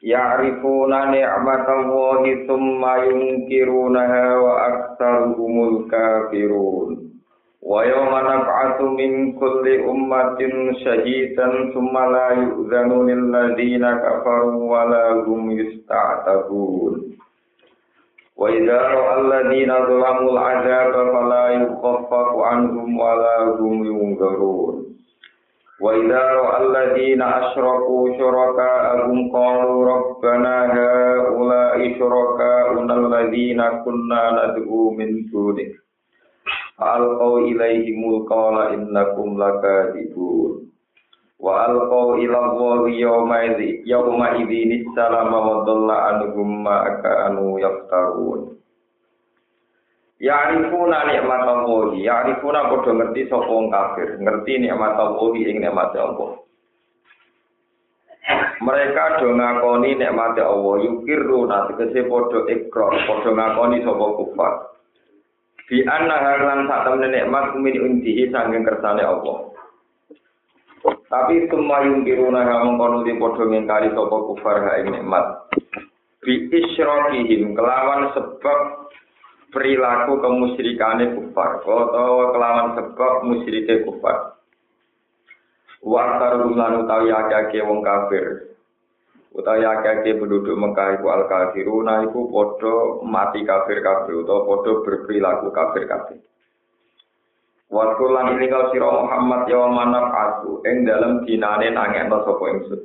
Ya'rifuna ni'matallahi thumma yunkirunaha wa aktsaruhumul kafirun. Wa yawma nab'atsu min kulli ummatin shahidan thumma la yu'zanu lil ladzina kafaru wa la hum yusta'tabun. Wa idza ra'a alladzina zalamul 'adzaba fala yukhaffafu 'anhum wa la hum yunzarun. وإذا رأى الذين أشركوا شركاءهم قالوا ربنا هؤلاء شركاؤنا الذين كنا ندعو من دونك فألقوا إليهم القول إنكم لكاذبون وألقوا إلى الله يومئذ يومئذ السلام وضل عنهم ما كانوا يفترون Ya'rifuna nikmat Allah, ya'rifuna padha ngerti sapa wong kafir, ngerti nikmat Allah ing nikmat Allah. Mereka do ngakoni nikmat Allah, yukiruna tegese padha ikrar, padha ngakoni sapa kufar. Bi anna halan sak temene nikmat min undihi sanging kersane Allah. Tapi semua yungkiruna ha mengkono di padha ngingkari sapa kufar ha nikmat. Bi isyrokihim kelawan sebab perilaku kemusyrikane kufar atau kelawan sebab musyrike kufar wa lan utawi akeh wong kafir utawi akeh penduduk Mekah iku al kafiruna iku padha mati kafir kafir utawa padha berperilaku kafir kafir Waktu lan ini kau siro Muhammad ya manap aku, ing dalam dinane nangekno sapa ingsun.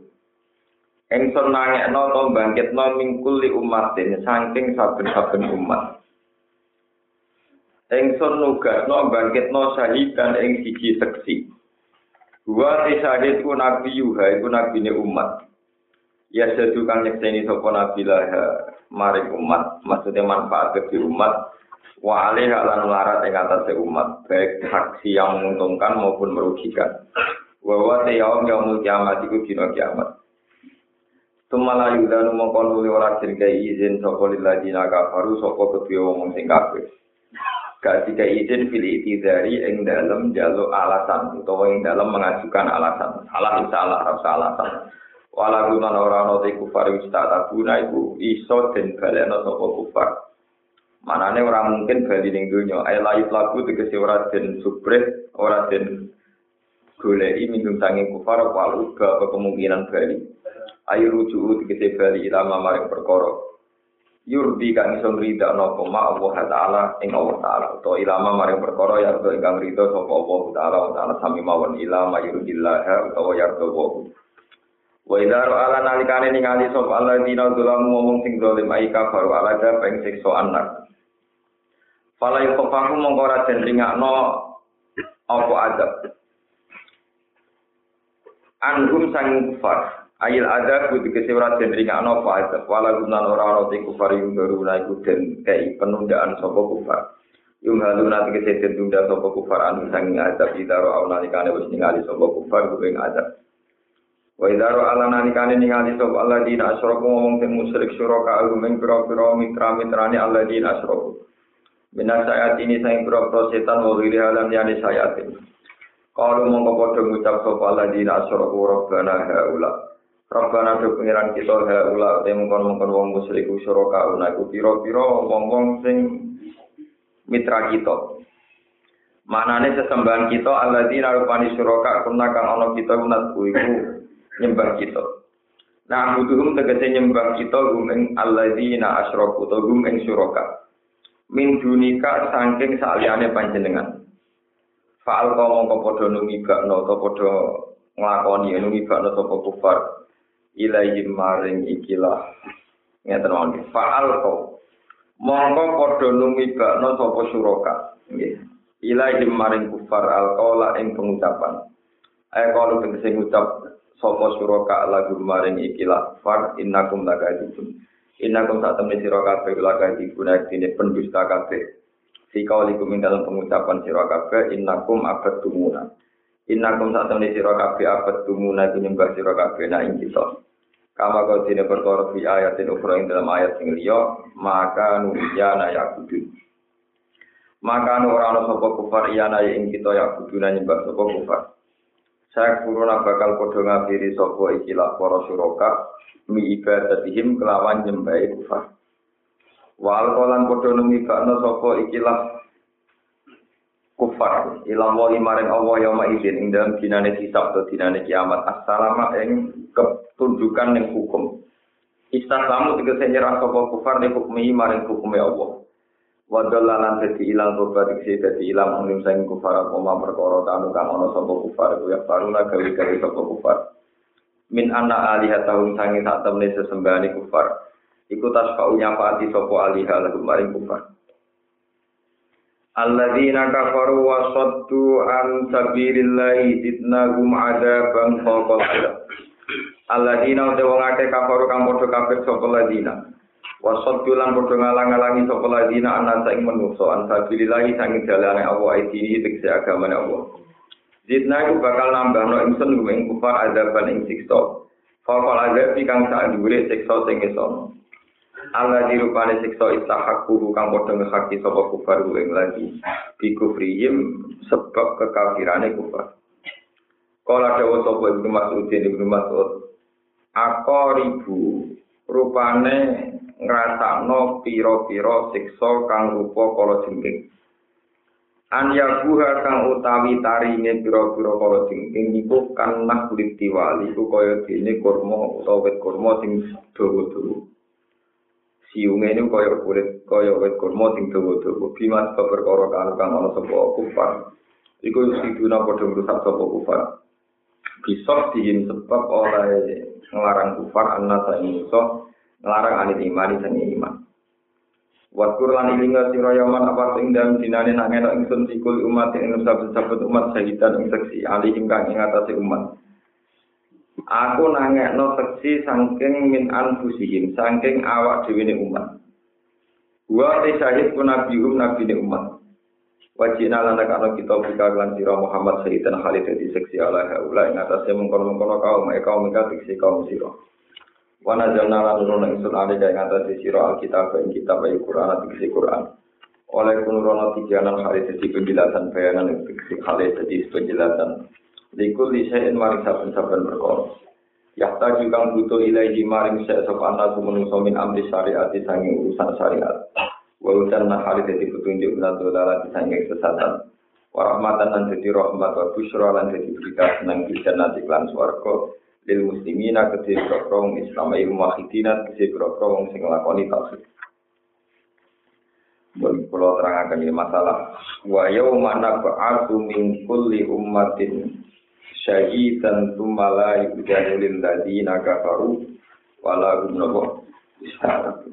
Ingsun nangekno to bangkitno mingkuli umatin saking saben-saben umat. Engson nugasno bangkitno syahidan ing siji seksi. Wa syahid ku nabi yuha iku nabine umat. Ya sedu kang nyekseni sapa nabi lah maring umat, maksudnya manfaat bagi umat. Wa alih lan larat ing atase umat, baik saksi yang menguntungkan maupun merugikan. Wa wa yaum yaumul kiamat iku dina kiamat. Tumala yudhanu mongkon uli ora dirgai izin sapa lilladina kafaru sapa kedua wong kafir. Tiga izin pilih itidari ing dalam jalur alasan utawa ing dalam mengajukan alasan. Salah salah rasa alasan. Wala guna ora ana te kufar wis tak guna iku iso den baleno sapa kufar. Manane ora mungkin bali ning donya. Ay layu lagu tegese ora den subret ora den goleki minum sange kufar walu ga kemungkinan bali. Ayo rujuk tegese bali ilama maring perkara yurdi kang iso ngrida napa ma Allah taala ing Allah taala. To ilama maring perkara ya to ingkang rida sapa Allah taala taala. Sami mawon ilama yurdillah utawa ya to wa. Wa idza ala nalikane ningali sapa Allah dina dolam ngomong sing zalim ai kafir ala da peng siksa anak. Fala yufahu mongko ora den ringakno apa adab anhum sang kufar Ayil ada kudu kesewara dan ringan apa ada. Walau gunan orang orang kufar yang baru naik dan kei penundaan sopo kufar. Yung halu nanti kesehatan tunda sopo kufar anu sanging adab idaro au nalikane wis ningali sopo kufar gue adab. Wa idaro ala nalikane ningali sopo Allah di asroku ngomong ten musyrik syuraka alu meng pira-pira mitra-mitrane Allah di asroku. Minas sayat ini sayang pira-pira setan wa wili halam yani sayat ini. Kalau mongko padha ngucap sapa Allah di rabbana haula. Rabbana do pengiran kita ha ula te mongkon-mongkon wong musyrik syuraka una iku pira-pira wong-wong sing mitra kita. Manane sesembahan kita alladzina rupani syuraka kuna kang ana kita unat iku nyembah kita. Nah, butuhum tegese nyembah kita gum ing alladzina asyraku to gum ing syuraka. Min dunika saking saliyane panjenengan. Fa'al kau mongko padha numibakno to padha nglakoni numibakno sapa kufar ilaihim maring ikilah. Ngeten mawon. Faal ko. Mongko padha numibakno sapa suraka nggih. Ilaihim maring kufar alqaula ing pengucapan. Ayo kalau tegese ngucap sapa suraka lagu maring ikilah. Far innakum lakadibun Inna kum saat temen siro kabeh ulaka digunakan dini pendusta kabeh. Sika walikum ing dalam pengucapan siro kabeh inna kum abad tumuna. Inna kum saat temen siro kabeh abad tumuna nyembah siro kabeh na ing kita. Kama kau dini perkara fi ayatin ukhra ing dalam ayat sing liya maka nuriyana yakudun. Maka ora ana sapa kufar iyana ing kita yakuduna nyembah sapa kufar. Saya kuruna bakal padha ngabiri sapa ikilah para suraka mi ibadatihim kelawan nyembah kufar. Wal kolan padha numi bakna sapa ikilah kufar ilang wa maring Allah yauma idzin ing dalam dinane hisab atau dinane kiamat assalama ing ketunjukan ning hukum. Istaslamu tegese nyerah sapa kufar ning hukmi maring hukume Allah. Wa dalalan dadi ilang tobat diksi dadi ilang mungkin sing kufar apa perkara kanu kang ana sapa kufar ku ya paruna gawe-gawe sapa kufar. min anna alihatahum sangi sak temne sesembahane kufar iku tasfa'u nyafaati sapa aliha lagu maring kufar Alladzina kafaru wa saddu an sabilillahi zidnahum adzaban fawqa adab Alladzina wong akeh kafaru kang padha kafir sapa ladina wa saddu lan padha ngalang-alangi sapa ladina ana ing menungso an sabilillahi sangi dalane Allah iki tegese agamane Allah Zidna iku bakal nambah no ingsun ing kufar adaban ing siksa. Fakal adab kang sak dhuwure siksa sing isono. Allah dirupane siksa istahaqu kang padha ngehaki sapa kufar ing lagi. Bi kufrihim sebab kekafirane kufar. Kala dawa sapa Ibnu Mas'ud Ibnu Mas'ud akoribu rupane ngrasakno pira-pira siksa kang rupa kala jengking. an yabuha kang utawi tarine pira-pira para jengking niku kan nah diwali iku kaya dene kurma utawa wit kurma sing dawa-dawa siunge niku kaya kulit kaya wit kurma sing dawa-dawa bimas perkara kang kang ana sapa kufar. Iku siduna padha ngrusak sapa kufar. Bisa diin sebab oleh ngelarang kufar anak saya musuh ngelarang anit iman sing iman. Waskur lan ilinga sira yaman apa sing dalem dinane nak ngenok ingsun sikul umat ing saben-saben umat sahidan ing seksi ali ing kang ing atase umat. Aku nangekno seksi saking min anfusihim saking awak dhewe umat. Wa te syahid ku nabi um nabi ne umat. Wajina lan kana kita buka lan sira Muhammad sahidan Khalid di seksi ala haula ing atase mengkono-mengkono kaum e kaum iki kaum sira. Wana jana lan nurun ingsun ale kaya ngatasi siro alkitab ing kitab ayu Quran atau kisi Quran. Oleh kunurono tijanan hari jadi penjelasan bayangan yang kisi kali jadi penjelasan. Likul lisain maring saben-saben perkara. Yahta juga butuh ilaihi maring saya sopana menungso min amri syariat sanging urusan syariat. Wa ujanna hari jadi petunjuk minat dolala sanging sesatan. Warahmatan lan jadi rahmat wa busyra lan jadi berita senang bisa nanti klan suarga. lil muslimina kedhe prokrom Islam ayu muwahhidina kedhe prokrom sing nglakoni tauhid. Bagi pulau terangkan ini masalah. Wa yawma nab'atu min kulli ummatin syahidan tumala yudhanu lil ladina kafaru wala hum isyarat.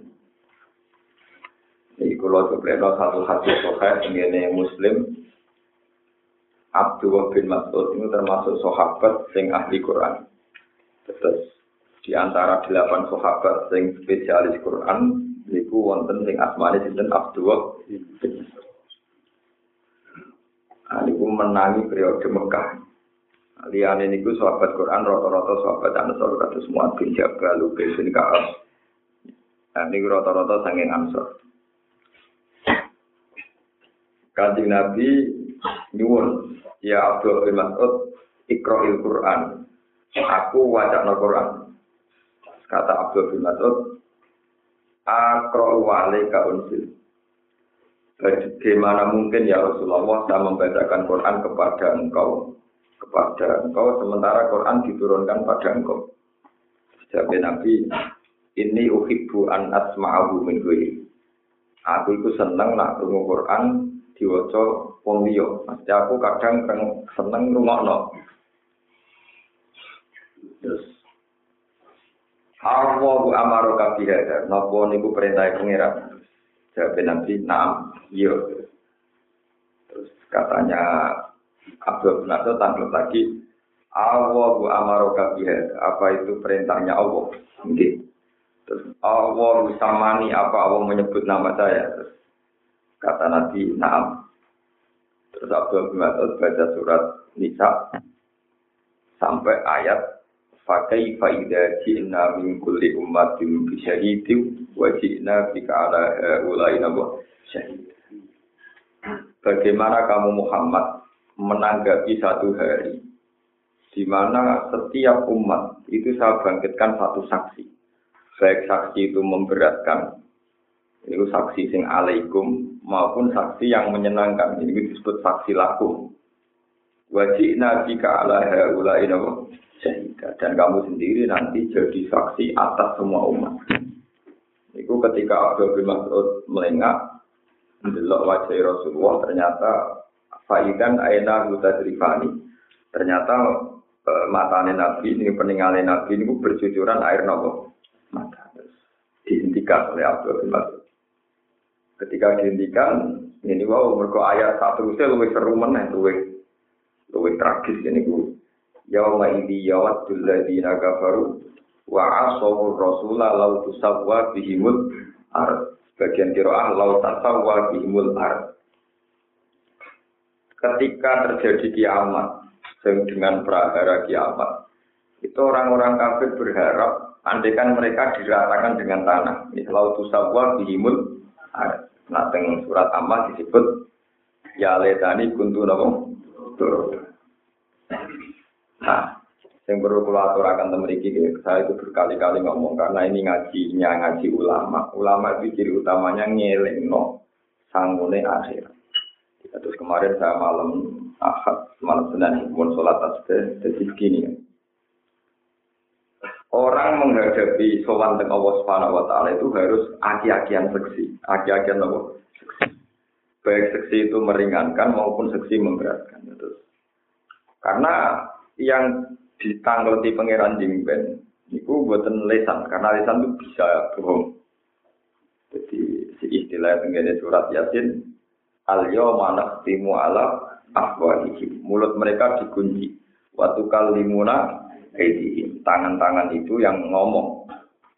Jadi kalau sebenarnya satu hadis sohail ini muslim Abdullah bin Mas'ud itu termasuk sahabat sing ahli Quran. Terus di antara delapan sahabat sing spesialis Quran niku wonten sing asmane sinten Abdullah bin Nah, niku menangi periode Mekah. Nah, Liane niku sahabat Quran rata-rata sahabat Ansor kados semua bin Jabal, Ubay bin Ka'ab. Nah, niku rata-rata saking Ansor. Kanjeng Nabi nyuwun ya Abdul bin Mas'ud Iqra'il Quran Aku wajah no Quran. Kata Abdul bin Mas'ud, Akro wale unsil. Bagaimana mungkin ya Rasulullah saya membacakan Quran kepada engkau, kepada engkau sementara Quran diturunkan pada engkau. Jawab Nabi, ini uhibbu an asma'ahu min Aku itu seneng nak rungu Quran diwaca wong liya. Aku kadang seneng rungokno. Terus Allahu amaro kabihada, napa niku perintah pengiran. Jawab Nabi, "Na'am." Iya. Terus katanya Abdul bin Abdul tanggal lagi, Allahu amaro kabihada. Apa itu perintahnya Allah? Mungkin. Terus Allah samani apa Allah menyebut nama saya? Terus kata Nabi, "Na'am." Terus Abdul bin Mas'ud baca surat Nisa sampai ayat Fakai faida ji'na min kulli ummatin bi syahidin wa ji'na bika ala ulai nabo syahid. Bagaimana kamu Muhammad menanggapi satu hari di mana setiap umat itu saya bangkitkan satu saksi. Baik saksi itu memberatkan, itu saksi sing alaikum maupun saksi yang menyenangkan. Ini disebut saksi lakum. Wajib nabi ulai nabo sehingga dan kamu sendiri nanti jadi saksi atas semua umat. Itu ketika Abdul bin Mas'ud melengak wajah Rasulullah ternyata faidan aina mutadrifani. Ternyata e, matane Nabi ini peninggalan Nabi ini bercucuran air nopo mata. Dihentikan oleh Abdul bin. Ketika dihentikan ini wow mereka ayat satu itu lebih seru mana lebih lebih tragis ini gue yauma idzi yawaddul ladzina kafaru wa asawu rasula law tusawwa bihimul ar bagian qiraah law tasawwa bihimul ar ketika terjadi kiamat dengan prahara kiamat itu orang-orang kafir berharap andaikan mereka diratakan dengan tanah ini tusawwa bihimul nah dengan surat amal disebut ya letani kuntu nabo Nah, yang perlu kalau aturakan memiliki saya itu berkali-kali ngomong karena ini ngajinya ngaji ulama. Ulama itu ciri utamanya ngeleng no sangune akhir. Terus kemarin saya malam ahad malam senin pun sholat tasbih jadi begini. Orang menghadapi sowan dengan Allah Subhanahu wa taala itu harus aki-akian seksi, aki-akian apa? Seksi. Baik seksi itu meringankan maupun seksi memberatkan. Terus karena yang di pangeran jingben itu buatan lesan karena lesan itu bisa bohong jadi si istilah tenggene surat yasin al yawma timu ala afwahihim. Mulut mereka dikunci. Waktu kalimuna aidihim tangan-tangan itu yang ngomong.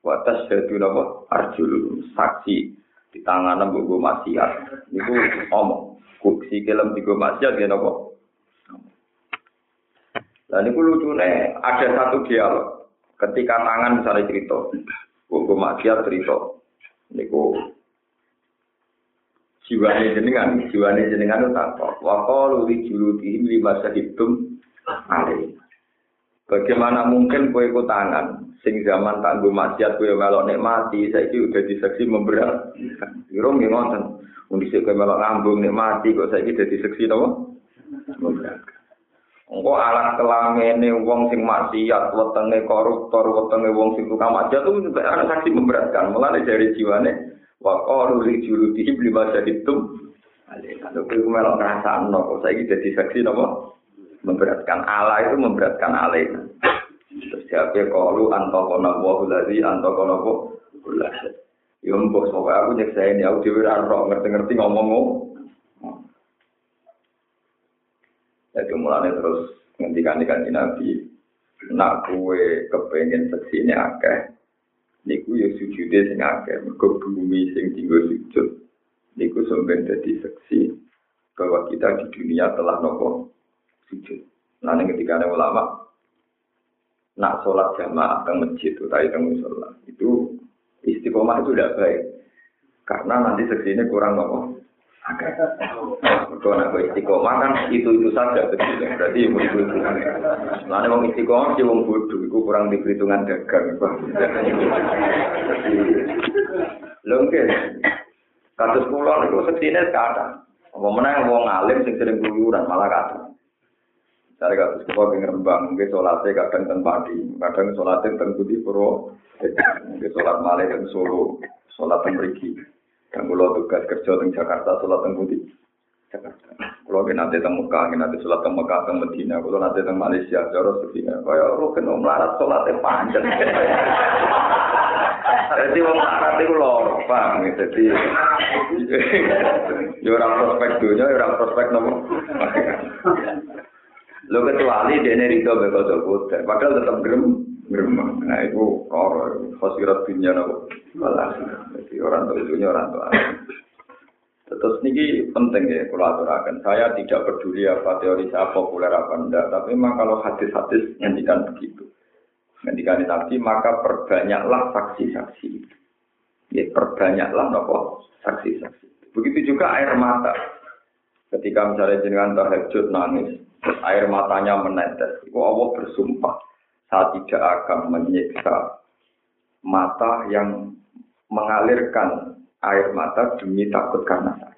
Watas jadu napa arjul saksi di tangan mbok maksiat. Niku ngomong. Kuksi kelem digo maksiat ya napa? Dan itu lucunya ada satu dialog. Ketika tangan misalnya cerita, gue maksiat cerita, niku jiwane jenengan, jiwane jenengan itu takut. Wakol uli juludihim lima ale. Bagaimana mungkin kue ku tangan, sing zaman tangguh maksiat kue melok nikmati, itu udah diseksi memberat. Irung yang ngonten, undisik kue melok ngambung nikmati, kok saya itu udah diseksi nopo memberat. Engko alat kelamene wong sing maksiat, wetenge koruptor, wetenge wong sing tukang maksiat itu ana saksi memberatkan. Mulane dari jiwane wa qalu li juludi ibli masaditum. Ale kalau kowe melok ngrasakno kok saiki dadi saksi napa? Memberatkan Allah itu memberatkan Ale. Terus siapa qalu antaqana wa ladzi antaqana wa Yo mbok sok aku nyekseni aku dhewe ora ngerti-ngerti ngomong Jadi mulanya terus ngendikan ikan Nabi, nak kue kepengen seksi ini akeh, niku ya sujudnya sing akeh, mereka bumi sing tinggal sujud, niku sampai jadi seksi bahwa kita di dunia telah nopo sujud. Nah, ketika ada ulama, nak sholat jamaah ke masjid itu tadi tentang sholat itu istiqomah itu tidak baik karena nanti seksi ini kurang nopo kalau nak istiqomah kan itu itu saja betul. Berarti ibu itu itu. Lalu mau istiqomah sih wong bodoh, itu kurang di perhitungan dagang. Lengke, kasus pulau itu seksine sekarang. Apa mana wong alim sing sering keluyuran malah kata. Cari kasus pulau yang rembang, mungkin sholatnya kadang ten padi, kadang sholatnya ten putih puro, mungkin sholat malah dan solo, sholat ten yang kalau tugas kerja di Jakarta, sholat di Budi. Jakarta. Kalau nanti di Mekah, nanti sholat di Mekah, di Medina. Kalau nanti di Malaysia, jauh seperti Kayak lu kena melarat sholatnya panjang. Jadi wong melarat itu lor, paham Jadi, orang prospek dunia, orang prospek nomor. Lo kecuali dia ini rito bekal Padahal tetap gerem. Gremeng. Nah itu koro, khosirat dunia nopo. Balas. Jadi orang tua dunia orang tua. Terus ini penting ya kalau aturakan. Saya tidak peduli apa teori saya populer apa enggak, tapi memang kalau hadis-hadis ngendikan begitu. Ngendikan nabi maka perbanyaklah saksi-saksi. Ya perbanyaklah nopo saksi-saksi. Begitu juga air mata. Ketika misalnya jenengan tahajud nangis, air matanya menetes, itu Allah bersumpah, saya tidak akan menyiksa mata yang mengalirkan air mata demi takut karena saya.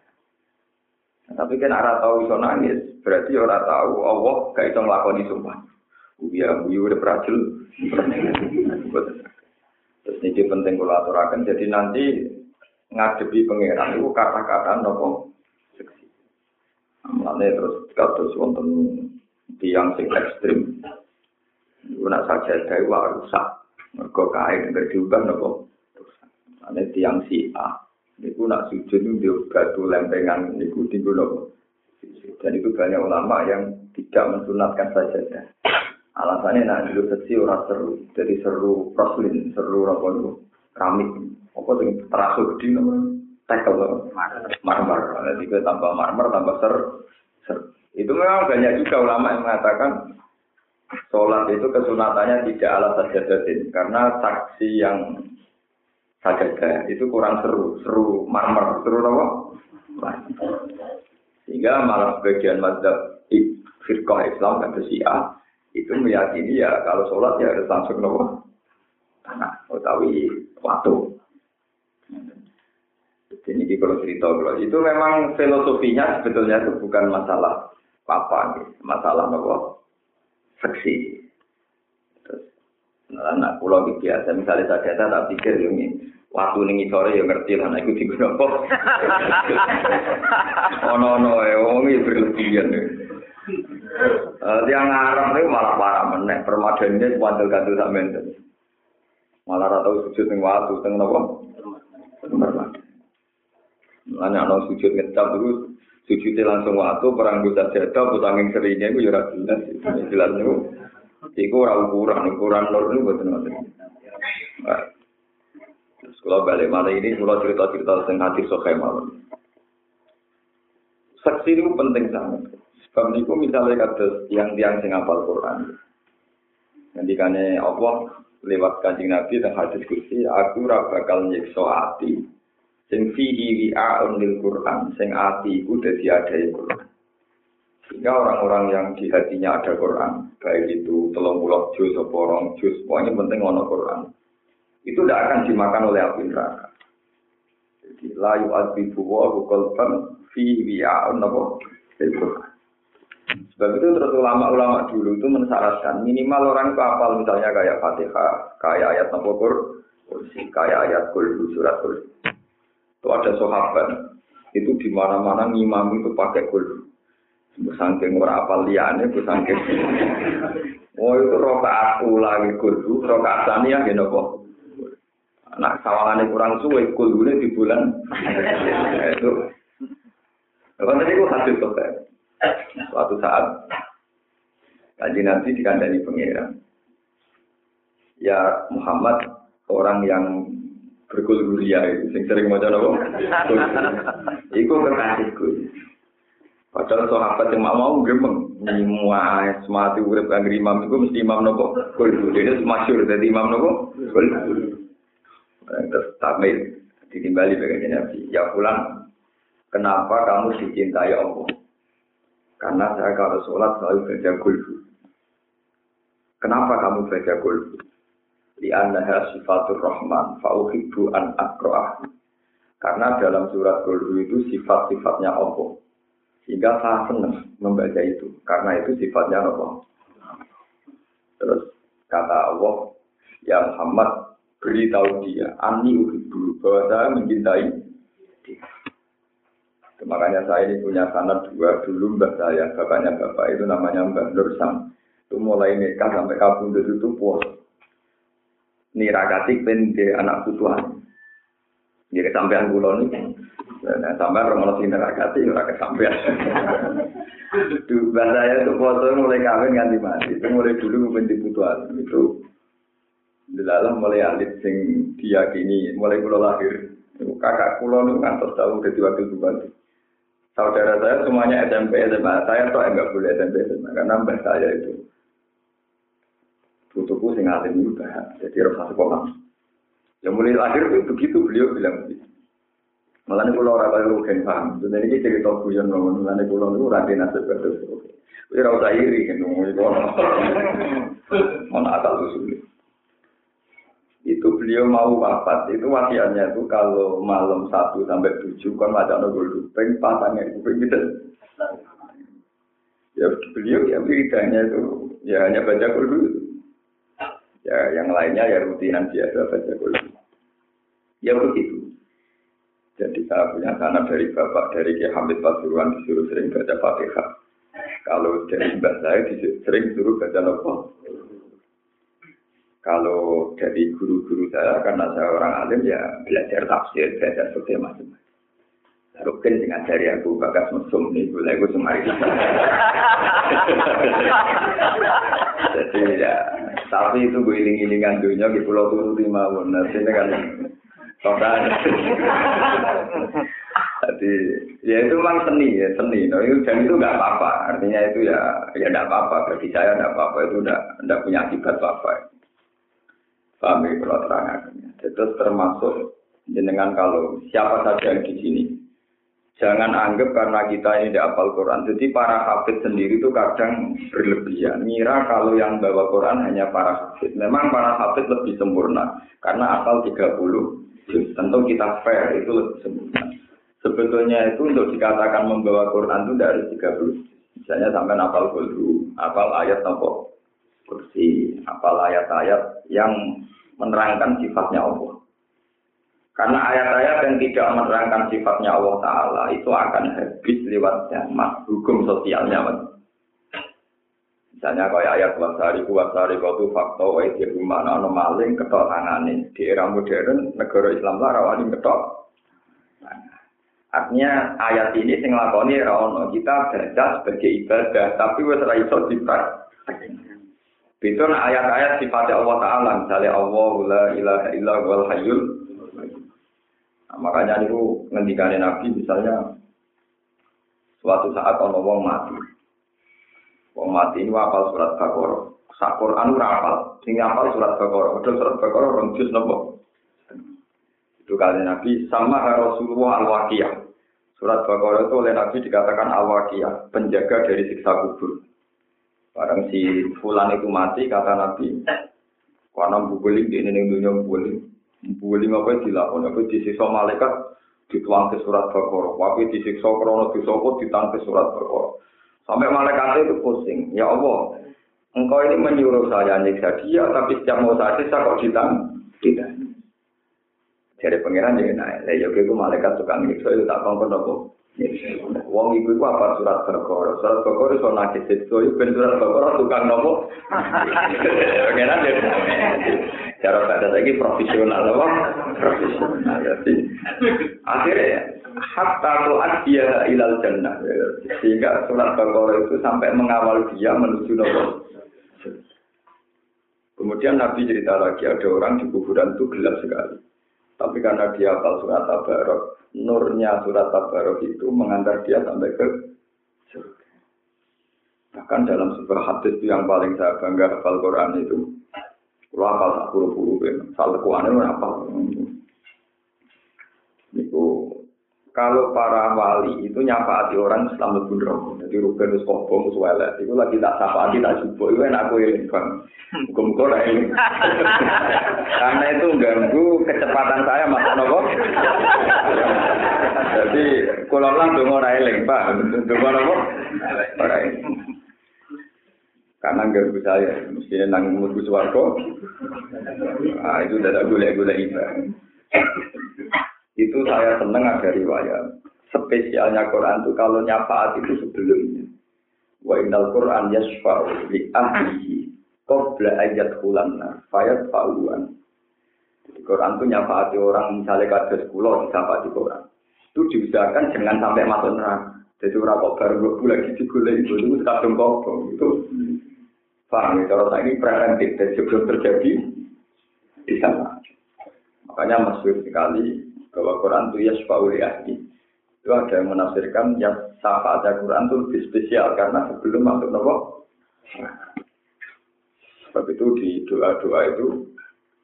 Nah, tapi kan orang tahu iso nangis, berarti orang tahu Allah gak iso ngelakoni sumpah. Uya, uya udah berhasil. Terus ini penting kalau aturakan. Jadi nanti ngadepi pangeran itu kata-kata nopo seksi. Mulane terus kados wonten tiang sing ekstrim. Iku nak saja gawe rusak. Mergo kain berdiubah nopo. Ane tiang si A. Niku nak sujud itu dia batu lempengan niku tinggal nopo. Dan itu banyak ulama yang tidak mensunatkan saja. Alasannya nak dulu seksi orang seru, jadi seru proslin, seru apa itu keramik, apa yang terakhir di nama tekel marmer, jadi tambah marmer tambah ser, ser. Itu memang banyak juga ulama yang mengatakan sholat itu kesunatannya tidak ala sajadatin karena saksi yang sajadah itu kurang seru, seru marmer, seru apa? Sehingga malah sebagian mazhab firqah Islam dan Syiah itu meyakini ya kalau sholat ya harus langsung nopo tanah utawi waktu. Ini kalau cerita kalau itu memang filosofinya sebetulnya itu bukan masalah apa masalah nopo seksi. Terus, nah, anak pulau gitu biasa. Misalnya saya kata tak pikir yang ini waktu nengi sore ya ngerti lah, nah itu tiga nopo. Oh no no, ya omi berlebihan Dia eh, ngarang itu malah parah menek permadannya sepanjang gantul sampai itu. Malah rata sujud nengi waktu tengen nopo. Permadannya. Nanya ono sujud ngecap terus, sujudnya langsung waktu perang dosa jatuh putangin seringnya itu ya jelas. Jelas itu itu ora ukuran ukuran nur itu betul betul terus kalau balik malah ini kalau cerita cerita tentang hati sokai malam saksi itu penting sangat. Sebab niku misalnya kata yang tiang sing apal Quran. Ngendikane Allah lewat kanjeng Nabi dan hadis kursi, aku ora bakal nyiksa ati. Sing fihi wi'a'un lil Quran, sing ati iku dadi adai Quran. Sehingga orang-orang yang di hatinya ada Quran, baik itu telung puluh juz juz, pokoknya penting ono Quran. Itu tidak akan dimakan oleh api neraka. Jadi layu adbibu wa qalban fi wi'a'un Quran. Sebab itu terus ulama-ulama dulu itu mensyaratkan minimal orang itu hafal misalnya kayak Fatihah, kayak ayat kursi, kayak ayat Kulhu, surat Kulhu. Itu ada sahabat, itu di mana-mana ngimam itu pakai Kulhu. Sangking ora apal liane, sangking. Oh itu rokaat lagi Kulhu, rokaat saniyah gitu kok. Nah, sawangannya kurang suwe, Kulhunya di bulan. itu. Lepas tadi gue hasil kok Suatu saat kaji nanti dikandani pengiran. Ya Muhammad orang yang berkulguria itu, sing sering mau apa? Iku kekasihku. Padahal sahabat yang mau gemeng, semua semati urip kang imam itu mesti imam nopo. Kulgu ini masyur jadi imam nopo. Kulgu. Terus tamil ditimbali bagian Nabi. Ya pulang, kenapa kamu dicintai Allah? Karena saya kalau sholat selalu baca kulhu. Kenapa kamu baca kulhu? Di annaha sifatur rahman, fa'uhibbu an akro'ah. Karena dalam surat kulhu itu sifat-sifatnya Allah. Sehingga saya senang membaca itu. Karena itu sifatnya Allah. Terus kata Allah, Ya Muhammad, beritahu dia, Ani uhibbu, bahwa saya mencintai. Makanya saya ini punya sanat dua dulu mbak saya, bapaknya bapak itu namanya Mbak Nur Sam. Itu mulai nikah sampai kabundut itu puas. Nirakati pende anak putuan. Jadi sampean kulo ini, nah, sampean orang sing nirakati ora kesampean. Mbak saya itu foto mulai kawin ganti mati. Itu mulai dulu mungkin diputuan itu dalam mulai alit sing diyakini mulai kula lahir kakak kula niku ngantos tahu dadi wakil bupati saudara saya semuanya SMP SMA saya tuh enggak boleh SMP SMA karena mbah saya itu tutupu sing alim juga jadi rasa sekolah ya mulai lahir itu begitu beliau bilang begitu Malah nih kalau orang kaya rugen paham, jadi ini cerita guyon ngomong, malah nih kalau nih rapi nasib betul. Ini rasa iri kan, ngomong itu sulit. Itu beliau mau wafat, itu wasiatnya itu kalau malam satu sampai tujuh kan baca nogol dupeng, pasangnya itu gitu. Ya beliau ya wiridanya itu ya hanya baca dulu. Ya yang lainnya ya rutinan biasa baca dulu. Ya begitu. Jadi saya punya tanah dari bapak dari Kiai Hamid Pasuruan disuruh sering baca Fatihah. Kalau dari mbak saya sering suruh baca apa? Kalau dari guru-guru saya karena saya orang alim ya belajar tafsir, belajar seperti macam-macam. Rukin sing ngajari aku bagas mesum nih, gue lagi semari. Jadi ya, tapi itu gue iling-ilingan dunia di pulau turu lima Nah, sini kan Total. Jadi ya itu memang seni ya seni. Itu, dan itu nggak apa-apa. Artinya itu ya ya nggak apa-apa. Bagi saya nggak apa-apa. Itu nggak nggak punya akibat apa-apa. Paham ya kalau. Itu termasuk dengan kalau siapa saja yang di sini. Jangan anggap karena kita ini tidak hafal Quran. Jadi para hafid sendiri itu kadang berlebihan. Ngira kalau yang bawa Quran hanya para hafid. Memang para hafid lebih sempurna. Karena hafal 30 Tentu kita fair itu lebih sempurna. Sebetulnya itu untuk dikatakan membawa Quran itu dari 30. Misalnya sampai apal dulu, apal ayat nopo kursi, apal ayat-ayat yang menerangkan sifatnya Allah. Karena ayat-ayat yang tidak menerangkan sifatnya Allah Ta'ala itu akan habis lewat zaman hukum sosialnya. Misalnya kayak ayat wasari wasari kau tuh fakta wa itu mana no maling ketok di era modern negara Islam lah rawani ketok. Artinya ayat ini sing lakoni rawono kita baca sebagai ibadah tapi wes ra iso Itu ayat-ayat sifatnya Allah Taala misalnya Allah la ilaha illa wal hayyul. Nah, makanya itu ngendikane Nabi misalnya suatu saat ono wong mati. Wong mati ini wafal surat Baqarah. Sak Quran ora hafal. Sing hafal surat Baqarah. Padahal surat Baqarah rong juz napa? Itu kali Nabi sama Rasulullah Al-Waqiyah. Surat Baqarah itu oleh Nabi dikatakan Al-Waqiyah, penjaga dari siksa kubur. Barang si fulan itu mati, kata Nabi, karena bukuling di ini dunia bukuling. Bukuling apa dilakukan? Apa disiksa malaikat, dituang ke surat Baqarah. Tapi disiksa krono disokot, ditang ke surat Baqarah. Sampai malaikat itu pusing. Ya Allah, engkau ini menyuruh saya nyiksa dia, tapi setiap mau saya siksa kok ditang? Tidak. Jadi pangeran jadi naik. Yo itu malaikat tukang nyiksa itu tak kongkon apa? Wong iku iku apa surat Baqarah. Surat Baqarah iso nakis itu ben surat Baqarah tukang nopo? Pangeran jadi cara baca lagi profesional apa? Profesional. Jadi akhirnya hatta tu'ad dia ilal jannah. Sehingga surat Baqarah itu sampai mengawal dia menuju neraka. Kemudian Nabi cerita lagi ada orang di kuburan itu gelap sekali. Tapi karena dia hafal surat Tabarok, nurnya surat Tabarok itu mengantar dia sampai ke. Bahkan dalam sebuah hadis yang paling saya bangga hafal Quran itu, kalau hafal tak puluh-puluh, salah kuannya hafal. Niku kalau para wali itu nyafaati orang Islam lebih rokok. Jadi Ruben wis kobong wis welek. Iku lagi tak sapaati tak jupuk. Iku enak aku eling bang. Muga-muga. Karena itu ganggu kecepatan saya masuk nopo. Jadi kalau lah dongo ora eling, Pak. Dongo nopo? Ora Karena ganggu saya, mestinya nang mlebu swarga. Ah itu tidak gula-gula ibadah. Itu saya seneng ada riwayat. Spesialnya Quran itu kalau nyafaat itu sebelumnya. Wa innal Quran yasfa'u li ahlihi qabla ayat hulanna fayat fa'uan. Quran itu nyafaati orang misalnya kados kula di Quran. Itu diusahakan jangan sampai masuk neraka. Jadi orang kok baru gue lagi digulai itu itu kadung kok itu paham ya kalau ini preventif dan sebelum terjadi di sana. Makanya masyhur sekali bahwa Quran itu ya li ahli. Itu ada yang menafsirkan ya syafaat Quran itu lebih spesial karena sebelum masuk nopo. Sebab itu di doa-doa itu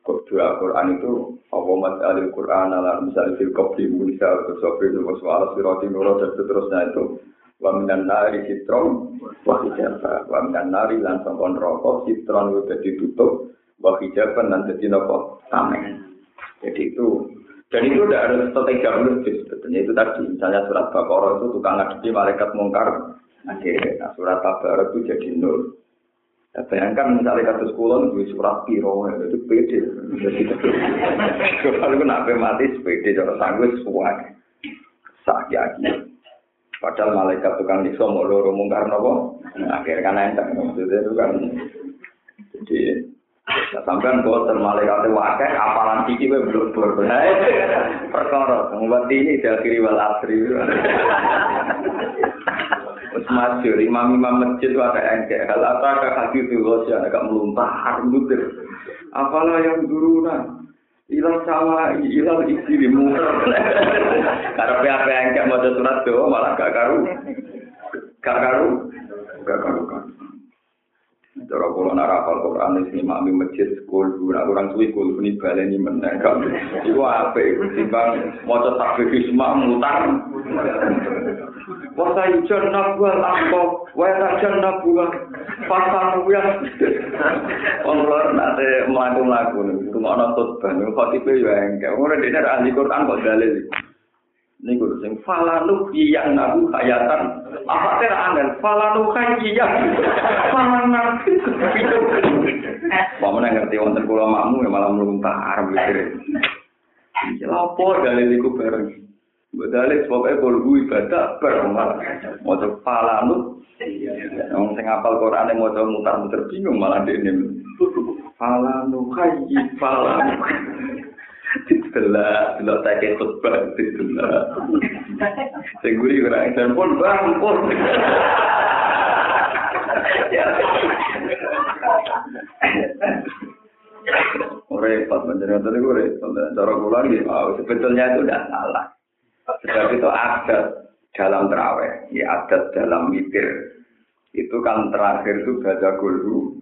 doa Quran itu Allahumma alil Quran ala misalnya fil qabli Musa atau Sobri wa su'ala sirati nurah dan seterusnya itu wa minan nari sitron wa hijabah wa minan nari lan sangkon rokok sitron udah ditutup wa hijaban dan jadi nopo tameng. Jadi itu dan itu tidak harus strategi harus sebetulnya itu tadi misalnya surat Baqarah itu tukang ngadepi malaikat mungkar. Akhirnya surat Tabarak itu jadi nol Ya, bayangkan misalnya kasus kulon di surat piro itu pede. Kalau nak mati sepede cara sanggup suai. Sakit Padahal malaikat tukang nyiksa mau loro mungkar nopo. Akhirnya kan enteng maksudnya itu kan. Jadi Nah, sampean boten malaikat wakai apalan iki kowe blur-blur. Perkara ngomong ini diakhiri wal asri. Wes masyhur imam-imam masjid wae engke hal apa ka hadis itu agak melumpah muter. Apalah yang duruna ilang sama ilang isi limu Karena apa yang kayak mau surat doa malah gak karu, gak karu, gak karu kan. Jadi kalau narapal Quran ini sih mami masjid sekolah, nah orang suwi sekolah ini balik ini menengkap. Itu apa? Simbang mau cetak gigi mutar. Wasa ijen nak buat apa? Wasa ijen nak buat pasar buat. Allah nanti melakukan lagu. Kemana tuh? Kau tipe yang kayak orang ini ada ahli Quran kok dalil. Ini gue sing falanu yang nabu hayatan. Apa tera angin? Falanu. Falanu itu. Mau ngerti wonten kula makmu ya malah meluntah arep mikir. Ya dalil iku bareng. Mbak dalil sebabnya kalau gue bareng malah. Mau falanu. Yang sing apal Quran yang mau mutar-mutar bingung malah dia ini. Falanu hayyi falanu. Ditelah, delok take khutbah ditelah. Sing guri ora dan pun bang pun. Repot menjadi tadi gue repot. Cara pulang di oh, sebetulnya itu tidak salah. Sebab itu adat dalam terawih, ya adat dalam mikir. Itu kan terakhir itu baca gulu,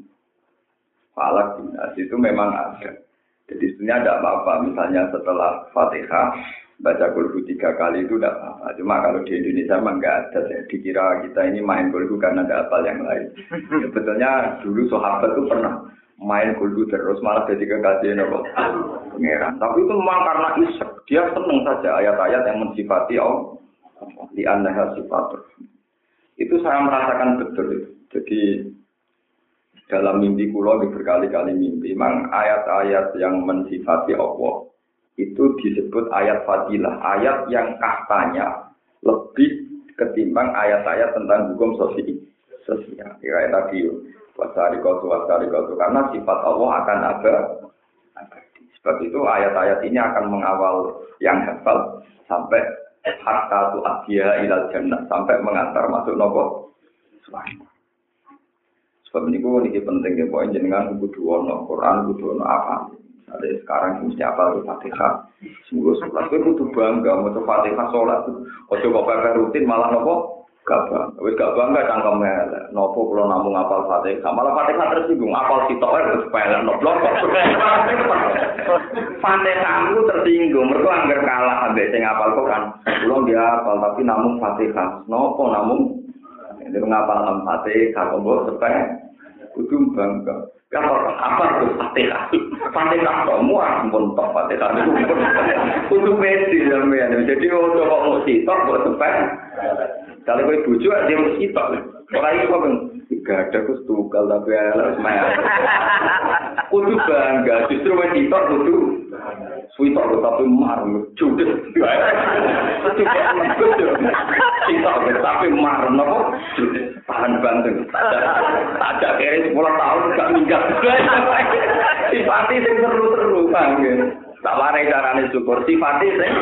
falak itu memang ada. Jadi sebenarnya tidak apa-apa. Misalnya setelah Fatihah baca kulhu tiga kali itu tidak apa-apa. Cuma kalau di Indonesia memang nggak ada. Ya. Dikira kita ini main kulhu karena ada apa yang lain. Ya, betulnya dulu sahabat itu pernah main kulhu terus malah jadi kekasih nopo pangeran. Tapi itu memang karena isek. Dia senang saja ayat-ayat yang mensifati Allah. Di anda sifat itu saya merasakan betul itu. Jadi dalam mimpi kulo berkali-kali mimpi, memang ayat-ayat yang mensifati Allah itu disebut ayat fadilah, ayat yang katanya lebih ketimbang ayat-ayat tentang hukum sosial. Sosial, kira tadi wasari kotu wasari kotu karena sifat Allah akan ada. Sebab itu ayat-ayat ini akan mengawal yang hafal sampai hatta tu ilal jannah sampai mengantar masuk nopo. Sebab ini gue ini penting ya, poin jenengan kudu ono Quran, kudu ono apa. Ada sekarang mesti apa Fatihah. Semoga sholat, gue kudu bangga, mau tuh Fatihah sholat. Ojo kok pakai rutin malah nopo gak bangga. Wis gak bangga cangkemnya. Nopo kalau namun apal Fatihah, malah Fatihah tersinggung. Apal kita harus sepele nopo. Fatihah itu tersinggung. Mereka anggar kalah ambek sing apal kok kan. Belum dia apal tapi namun Fatihah. Nopo namun Jadi mengapa alam sate kalau mau sepeh, kudu bangga. Kalau apa itu sate lah, semua lah kamu harus mentok sate. Kudu mesti jamian. Jadi oh, untuk kamu sitok buat sepeh, kalau kau bujuk dia mesti sitok. Orang itu kau kok gak ada kus tukal tapi ala semuanya. Kudu bangga, justru wong sitok kudu Suitok lho tapi mar judes. Sitok tapi mar nopo judes. Tahan banting. Ada kere 10 tahun gak minggat. Sifati sing seru-seru bang. tak warai carane syukur. Sifate sing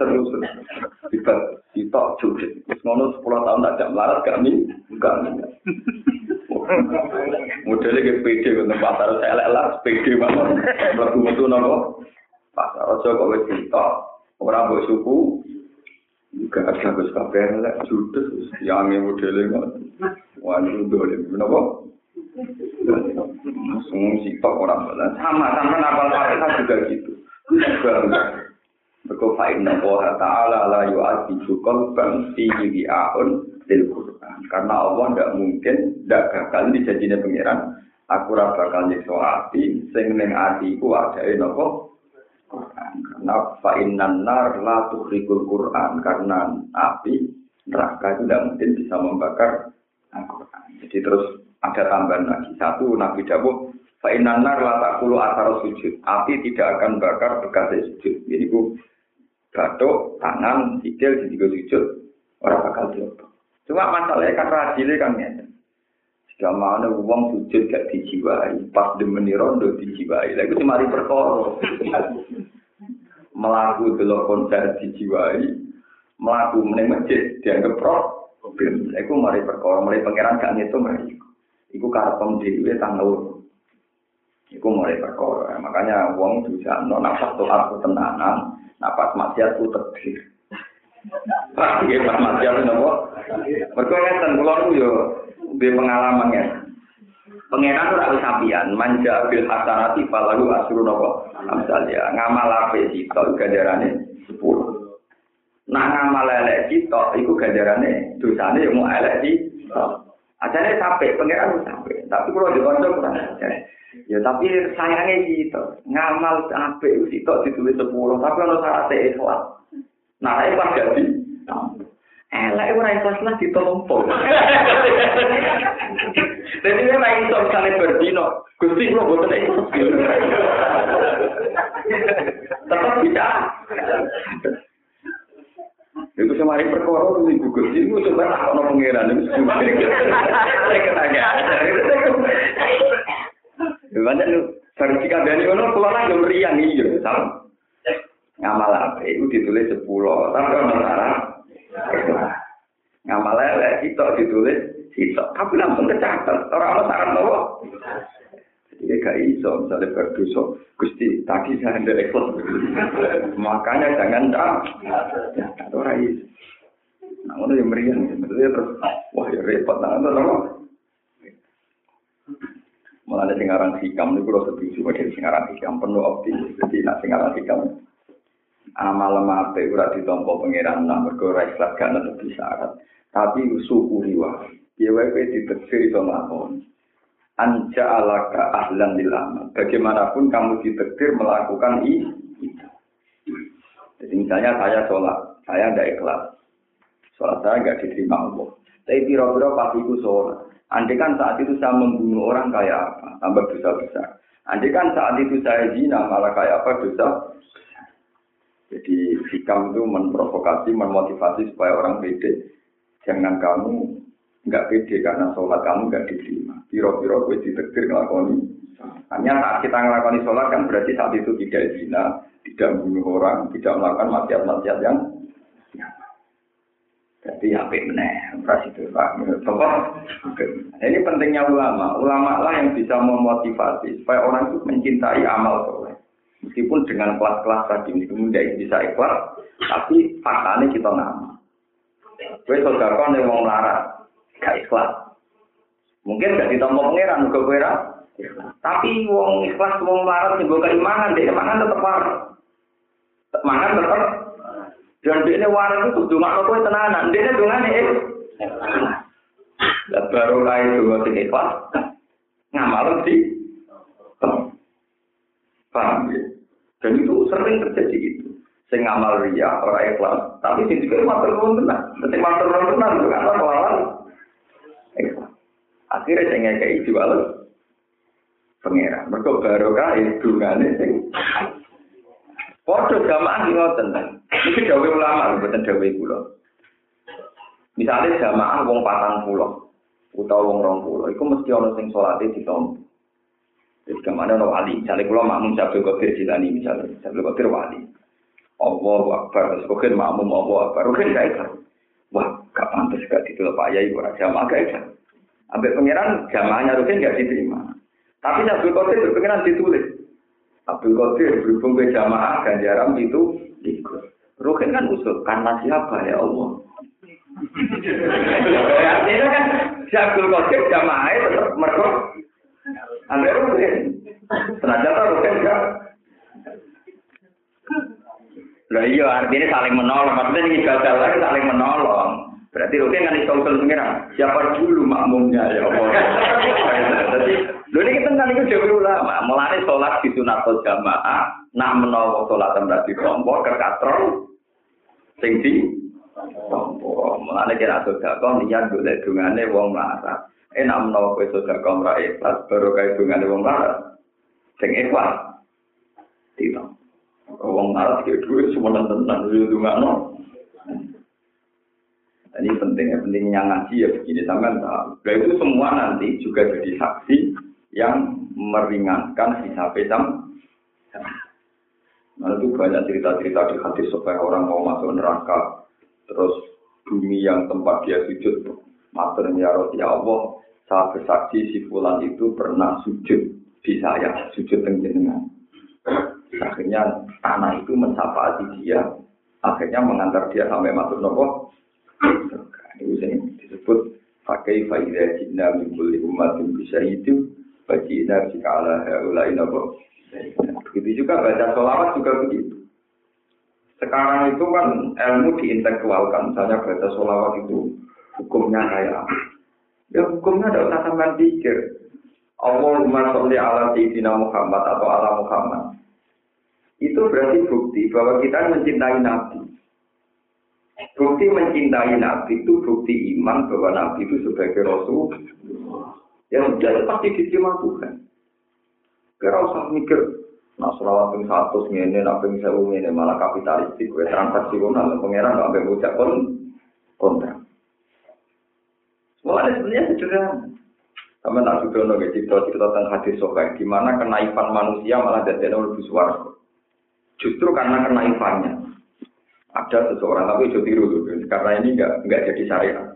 terus kita kita cuci ngono 10 tahun tak jam larat kami bukan modelnya ke PD ke pasar saya lelah PD banget. Lagu itu nopo pasar aja kok wes kita orang bos suku. Juga ada bos kafe judes cutus yang ini modelnya wanita boleh nopo Semua sifat orang sama sama nakal pasar juga gitu. Juga Mergo fa inna Allah ta'ala la yu'adzibu qalban fihi bi'aun lil Qur'an. Karena Allah tidak mungkin tidak bakal dijanjine pangeran aku ora bakal nyiksa ati sing ning atiku adae napa Quran. Karena fa innan nar la tuhrikul Quran karena api neraka itu tidak mungkin bisa membakar Al-Quran. Jadi terus ada tambahan lagi satu Nabi Dawud fa innan nar la taqulu athar sujud. Api tidak akan bakar bekas sujud. Jadi bu batuk, tangan, sikil, juga sujud, orang bakal diopo. Cuma masalahnya kan rajile kan ya. Jika mana uang sujud gak dijiwai, pas demeni rondo dijiwai. Lalu cuma di perkara. Melaku delok konser dijiwai, melaku meneng masjid dianggap problem. Lalu mari perkara, mari pangeran gak ngitung mari. Iku karpem dhewe tanggal Iku mulai perkara. Makanya uang bisa no nafas tuh aku tenanan, Nah maksiat tegir. Pak, iya pas maksiat nopo. Mereka ngeten kula nu yo duwe pengalaman ya. Pengenan ora wis sampeyan, manja bil hasanati falahu asru nopo. Amsalnya ngamal ape sito ganjarane 10. Nah ngamal elek sito iku ganjarane dosane yo mau elek sito. Ajane sampai pengenan sampai, tapi kalau di kantor kurang Ya tapi sayangnya gitu, ngamal sampai itu ditulis sepuluh, tapi kalau syarat ikhlas. Nah, itu pas jadi. Elek ora ikhlas lah ditompo. Jadi ini ora iso misalnya berdino, Gusti kula boten ikhlas. Tetap bisa. Iku semari perkara ning ibu gusti ku sebab ana pangeran ning sing kene. Lha lu, sarjika kabeh ning ngono kula nang ngriyan iki yo, sal. Ngamal ape iku ditulis 10, tapi ora masalah. Ngamal lek itu ditulis sitok, tapi langsung kecatet. Ora ana saran apa. Jadi gak iso, misalnya berdosa, Gusti, tadi saya hendak ikhlas. Makanya jangan dah. Ya, orang iso. Nah, ono yang meriang, sebetulnya terus, wah ya repot, nah, itu Malah ada singaran hikam, ini kalau setuju dengan singaran hikam, penuh optimis. Jadi, nak singaran hikam, amal mate ora ditompo pangeran nak mergo ora ikhlas gak netepi syarat. Tapi syukuri wae. Ya wae kowe diteksir iso nglakoni. Anja alaka ahlan lil amal. Bagaimanapun kamu ditektir melakukan itu. Jadi misalnya saya sholat, saya tidak ikhlas. Sholat saya nggak diterima Allah. Tapi piro-piro pasti itu sholat. Andai kan saat itu saya membunuh orang kayak apa, tambah dosa besar. Andai kan saat itu saya zina, malah kayak apa dosa Jadi hikam itu memprovokasi, memotivasi supaya orang pede. Jangan kamu nggak pede karena sholat kamu nggak diterima. Piro-piro gue ditektir ngelakoni. Hanya saat kita ngelakoni sholat kan berarti saat itu tidak zina, tidak membunuh orang, tidak melakukan maksiat-maksiat yang jadi HP meneh, operasi itu Pak. Ini pentingnya ulama. Ulama lah yang bisa memotivasi supaya orang itu mencintai amal soleh. Meskipun dengan kelas-kelas tadi meskipun tidak bisa ikhlas, tapi faktanya kita nama. Gue saudara yang mau melarat, gak ikhlas. Mungkin gak ditompo pangeran, juga gue Tapi wong ikhlas, wong melarat, gue keimanan, dia mangan tetap marah. Mangan tetap dan dia ini waras itu cuma kue tenanan, dia ini dengan ini. Dan baru kaya dua tiga ikhlas, ngamal sih. Paham ya? Dan itu sering terjadi gitu. Saya ngamal ria, orang ikhlas. Tapi sih juga matur nuwun tenan. Nanti matur nuwun tenan itu kan lawan ikhlas. Akhirnya saya ngekei jual pangeran. Mereka baru kaya dungane sing Podo jamaah ngoten. Iki dawuh ulama mboten dawuh kula. Misalnya jamaah wong patang pulau, utawa wong rong pulau, itu mesti ono sing salate ditompo. Jadi kemana ono wali, misalnya kalau makmum Sabtu Qadir Jilani misalnya, Sabtu Qadir wali. Allah Akbar, Qadir makmum Allah Akbar, Qadir gak ikhlas. Wah, gak pantas gak ditolak Pak Yai, ora jamaah gak. Ambek pangeran jamaahnya Rukin nggak diterima. Tapi Abdul Qadir berpengiran ditulis. Abdul Qadir berhubung ke jamaah ganjaran itu ikut. Rukin kan usul karena siapa ya Allah. Artinya kan si Abdul Qadir jamaahnya tetap mereka. Ambek Rukin. Senajan Rukin enggak Lah iya artinya saling menolong. Maksudnya ini gagal lagi saling menolong. Berarti oke kan iso usul pengiran. Siapa dulu makmumnya ya Allah. Jadi, lho ini kita itu jauh ulama. Mulai sholat di sunat jamaah. Nak menolong sholat tempat di kelompok ke katron. Sing di kelompok. Mulai kira sodako niat golek dungane wong larat. Eh nak menolong kue sodako mra ikhlas. Baru kaya dungane wong larat. Sing ikhlas. Tidak. Wong larat kayak duit semua tenan itu dungano. Ini pentingnya pentingnya ngaji ya begini sampai tahu. Nah, itu semua nanti juga jadi saksi yang meringankan hisab hitam. Nah itu banyak cerita-cerita di hadis supaya orang mau masuk neraka, terus bumi yang tempat dia sujud, maternya roti ya Allah, saya bersaksi si fulan itu pernah sujud di saya, sujud dengan Akhirnya tanah itu mensapati dia, akhirnya mengantar dia sampai masuk nopo. Ini disebut pakai faidah jinna min kulli ummatin bisa itu bagi jika ala haulai nopo. Begitu juga baca sholawat juga begitu. Sekarang itu kan ilmu diintelektualkan, misalnya baca sholawat itu hukumnya kayak Ya hukumnya ada usah sampai pikir. Allahumma sholli ala sayyidina Muhammad atau ala Muhammad. Itu berarti bukti bahwa kita mencintai Nabi. Bukti mencintai Nabi itu bukti iman bahwa Nabi itu sebagai Rasul. Ya sudah pasti diterima Tuhan. Kira usah mikir, nah selawat yang satu ini, nah yang sewu ini malah kapitalistik, gue transaksional, pangeran nggak sampai ucap kon kontrak. Soalnya sebenarnya sederhana. Sama tak sudah nongol cerita-cerita tentang hadis sokai, di mana kenaifan manusia malah jadi lebih suara. Justru karena kenaifannya. Ada seseorang, tapi itu tiru karena ini enggak, enggak jadi syariat.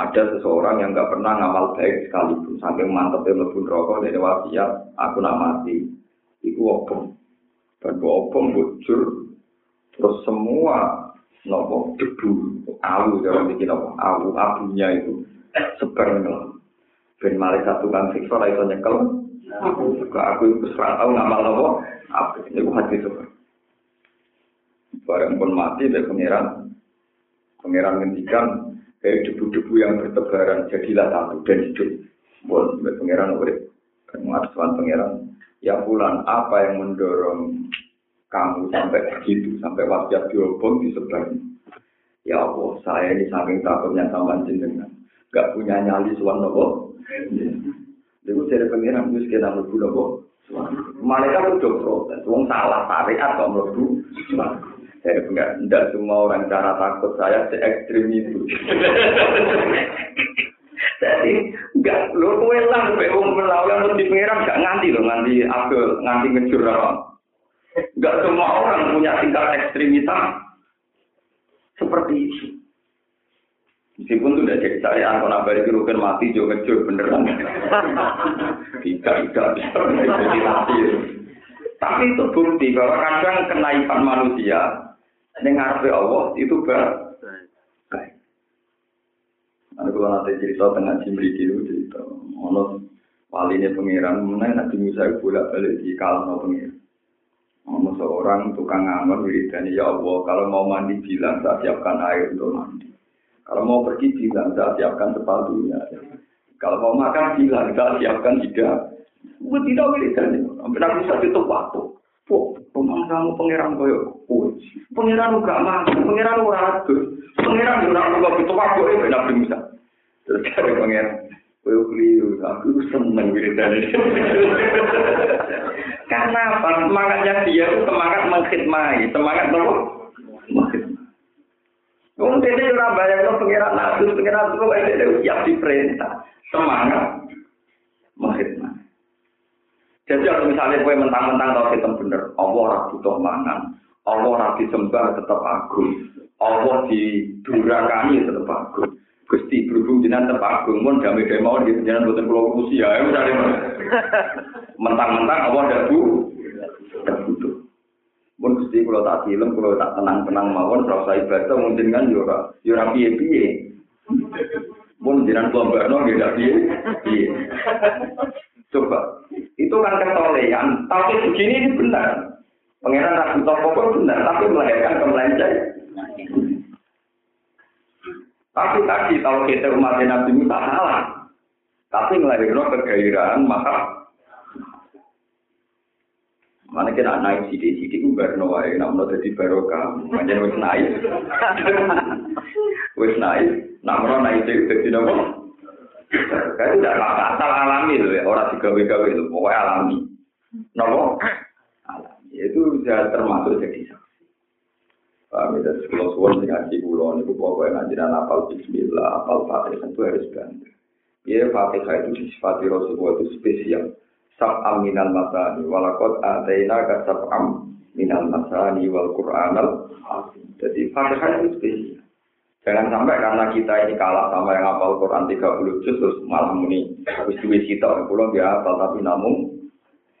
Ada seseorang yang enggak pernah ngamal baik sekalipun, sampai mantep yang lebih rokok dari wasiat, aku nak mati. Iku opong. Dan opong bocor, terus semua nopo debu, awu, jangan bikin apa, awu, abunya itu sebar Ben malah satu kan siksa, itu nyekel, Aku juga aku itu serang tahu ngamal nopo. Apa ini hati itu. Barang pun mati dari pangeran. Pangeran ngendikan kayak debu-debu yang bertebaran jadilah satu dan hidup. Bon, pangeran urip. Mengatakan pangeran, ya bulan apa yang mendorong kamu sampai begitu, sampai wasiat diobong disebar. Ya Allah, saya ini saking takutnya sama jenengan. Gak punya nyali suan nopo. Lalu jadi pengiran itu sekitar mlebu nopo. Malaikat itu protes, wong salah syariat kok mlebu. Saya enggak, enggak semua orang cara takut saya se ekstrim itu. Jadi enggak, lo kowe lah kowe wong melawan mesti pengiran enggak nganti lo nganti aku nganti ngejur apa. Enggak semua orang punya tingkat ekstremitas seperti itu. Meskipun sudah jadi syariat, kalau nabar itu rukun mati, juga ngejur beneran. Tidak, tidak, jadi mati. Tapi itu bukti bahwa kadang kenaikan manusia, dengan Allah itu baik. Nah, kalau nanti cerita tengah cimri itu cerita, ono wali ini pengiran, mana nanti Musa bolak balik di kalam pengiran. Ono seorang tukang ngamar wiridani ya Allah, kalau mau mandi bilang saya siapkan air untuk mandi. Kalau mau pergi bilang, saya siapkan sepatunya. Kalau mau makan bilang, saya siapkan tidak. Gue tidak. Sampai aku bisa itu waktu. Pemang kamu pangeran koyo kowe. Pangeran gak mampu, pangeran ora adus. Pangeran ora kok itu waktu e benar bisa. Terus ada pangeran. Kowe keliru, aku seneng wiridane. Karena apa? Semangatnya dia itu semangat mengkhidmati, semangat nopo? Wong dene ora pengiran nabi, pengiran itu wae dene siap diperintah. Semangat menghidmat. Jadi kalau misalnya kue mentang-mentang tahu kita bener, Allah ora butuh mangan, Allah ora disembah tetap agung, Allah didurakani tetap agung. Gusti berhubung jenengan terpagung mun damai damai mau di jenengan boten kula urusi ya wis ada mentang-mentang apa ndak bu terbutuh. Mun Gusti kula tak film kula tak tenang-tenang mawon ora usah ibadah mun jenengan yo ora yo ora piye-piye. Mun jenengan kelompokno nggih ndak piye piye. Coba itu kan ketolehan, tapi begini ini benar. Pengiran butuh pokok benar, tapi melahirkan kemelenceng. Tapi tadi kalau kita umat Nabi Musa salah. Tapi melahirkan kegairahan maka Mana kita naik sidik-sidik ubar no wae, nak mau jadi barokah, macam wis naik, wis naik, nak mau naik jadi jadi nopo. Kayak tidak asal alami loh ya, orang digawe-gawe itu, pokoknya alami. Nopo? Alami, itu sudah termasuk jadi Kami dari sekolah suwon sing ngaji kula niku pokoke ngajian apal bismillah, apal Fatihah itu harus bantu. Ya Fatihah itu disifati Rasulullah itu spesial. Sab'am minal masani walakot ataina ka sab'am minal masani wal Qur'anal Jadi Fatihah itu spesial. Jangan sampai karena kita ini kalah sama yang hafal Quran 30 juz terus malah muni wis duwe cita kula dia hafal tapi namun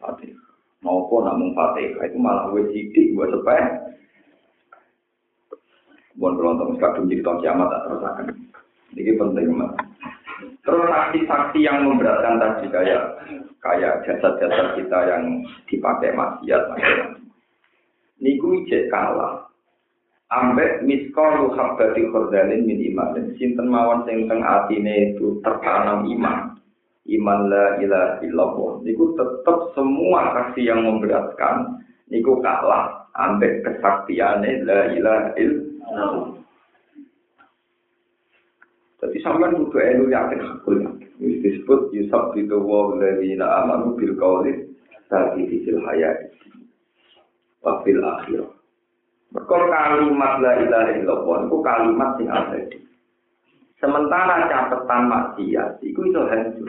Fatihah. Nopo namun Fatihah itu malah wis sithik buat sepeh Bukan beruntung kadung cerita kiamat tak terusakan. Ini penting mas. Terus saksi-saksi yang memberatkan tadi kayak kayak jasad-jasad kita yang dipakai maksiat macam Niku ijek kalah. Ambek miskol habati khordalin min iman. Sinten mawon sing teng atine itu tertanam iman. Iman la ilaha illallah. Niku tetap semua saksi yang memberatkan. Niku kalah. Ambek kesaktiane la ilaha illallah. Jadi sampean kudu elu yakin hakul Wis disebut yusab itu wa ladina amanu bil qawli tadi fil hayat wa fil akhirah. Mereka kalimat la ilaha illallah itu kalimat sing abadi. Sementara catatan maksiat itu itu hancur.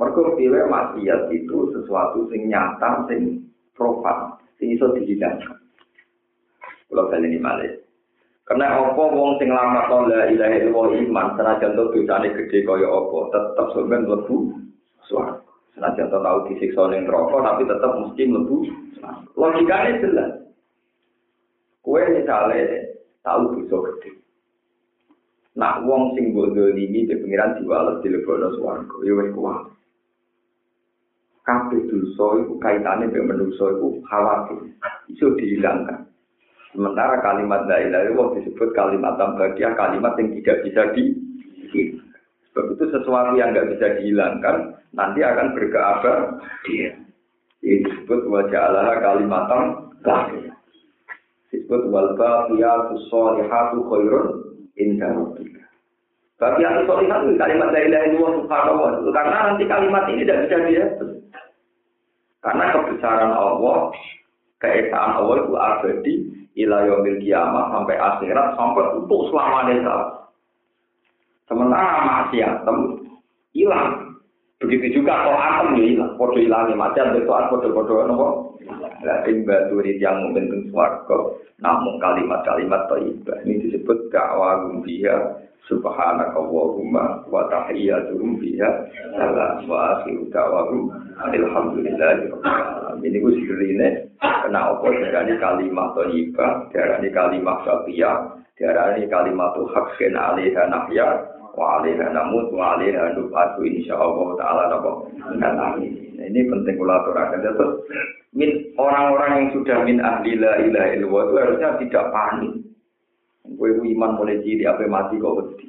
Mereka maksiat itu sesuatu sing nyata, sing profan, sing iso. Kalau kalian ini malah. Karena apa wong sing lama la ilaha illallah iman senajan to dosane gede kaya apa tetep sampean mlebu swarga. Senajan to tau disiksa ning neraka tapi tetep mesti mlebu Logikane jelas. Kue misalnya tahu dosa gede. Nah, wong sing bodoh ini di pengiran diwales di lebono swarga, ya wis kuat. Kabeh dosa iku kaitane mbek manusa iku khawatir iso dihilangkan. Sementara kalimat la ilaha illallah disebut kalimat tambagia, kalimat yang tidak bisa di Sebab itu sesuatu yang nggak bisa dihilangkan nanti akan berkeabar dia. Ini disebut wajah Allah kalimat tambagia. Disebut wal baqiyatu sholihatu khairun inda rabbika. Baqiyatu sholihatu kalimat la ilaha illallah subhanallah karena nanti kalimat ini tidak bisa dihapus. Karena kebesaran Allah, keesaan Allah itu abadi, ila yaumil kiamah sampai akhirat sampai untuk selamanya Sementara maksiatem hilang. Begitu juga kalau ya hilang. Podo hilangnya macam itu podo-podo nopo. Lakin batu yang mungkin suarga. Namun kalimat-kalimat thayyibah ini disebut dakwah dia subhanakallahumma wa tahiyyatuhum fiha salam wa akhiru da'wahum alhamdulillahi ini ku sirine kena apa darani kalimat thayyibah darani kalimat syafiyah darani kalimat haqqin alaiha nahya wa alaiha namut wa alaiha nubatu insyaallah taala napa nah, ini penting kula aturaken terus min orang-orang yang sudah min ahli la ilaha illallah itu harusnya tidak panik Kue iman mulai cilik apa mati kok wedi.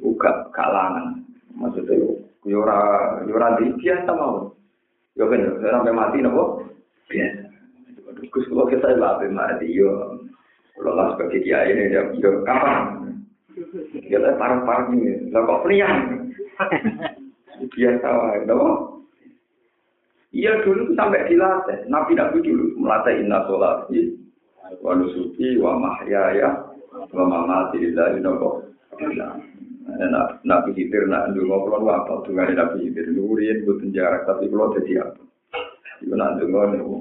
Uga kalangan. Maksudnya yo ora yo ora biasa mau. Yo kan sampai mati nopo? Biasa. Gus kalau kita apa mati yo. Kalau lah sebagai kiai ini dia yo kapan? Kita parang-parang ini. Lah kok priang? Biasa wae, nopo? Iya dulu sampai dilatih. Nabi Nabi dulu melatih inna sholat. wa nusuki wa mahyaya wa mamati lillahi nopo Nah, Nabi Hidir, nak ndungo kulon apa dengan Nabi Hidir nurian buat jarak tapi kalau jadi apa? Ibu nak ndungo niku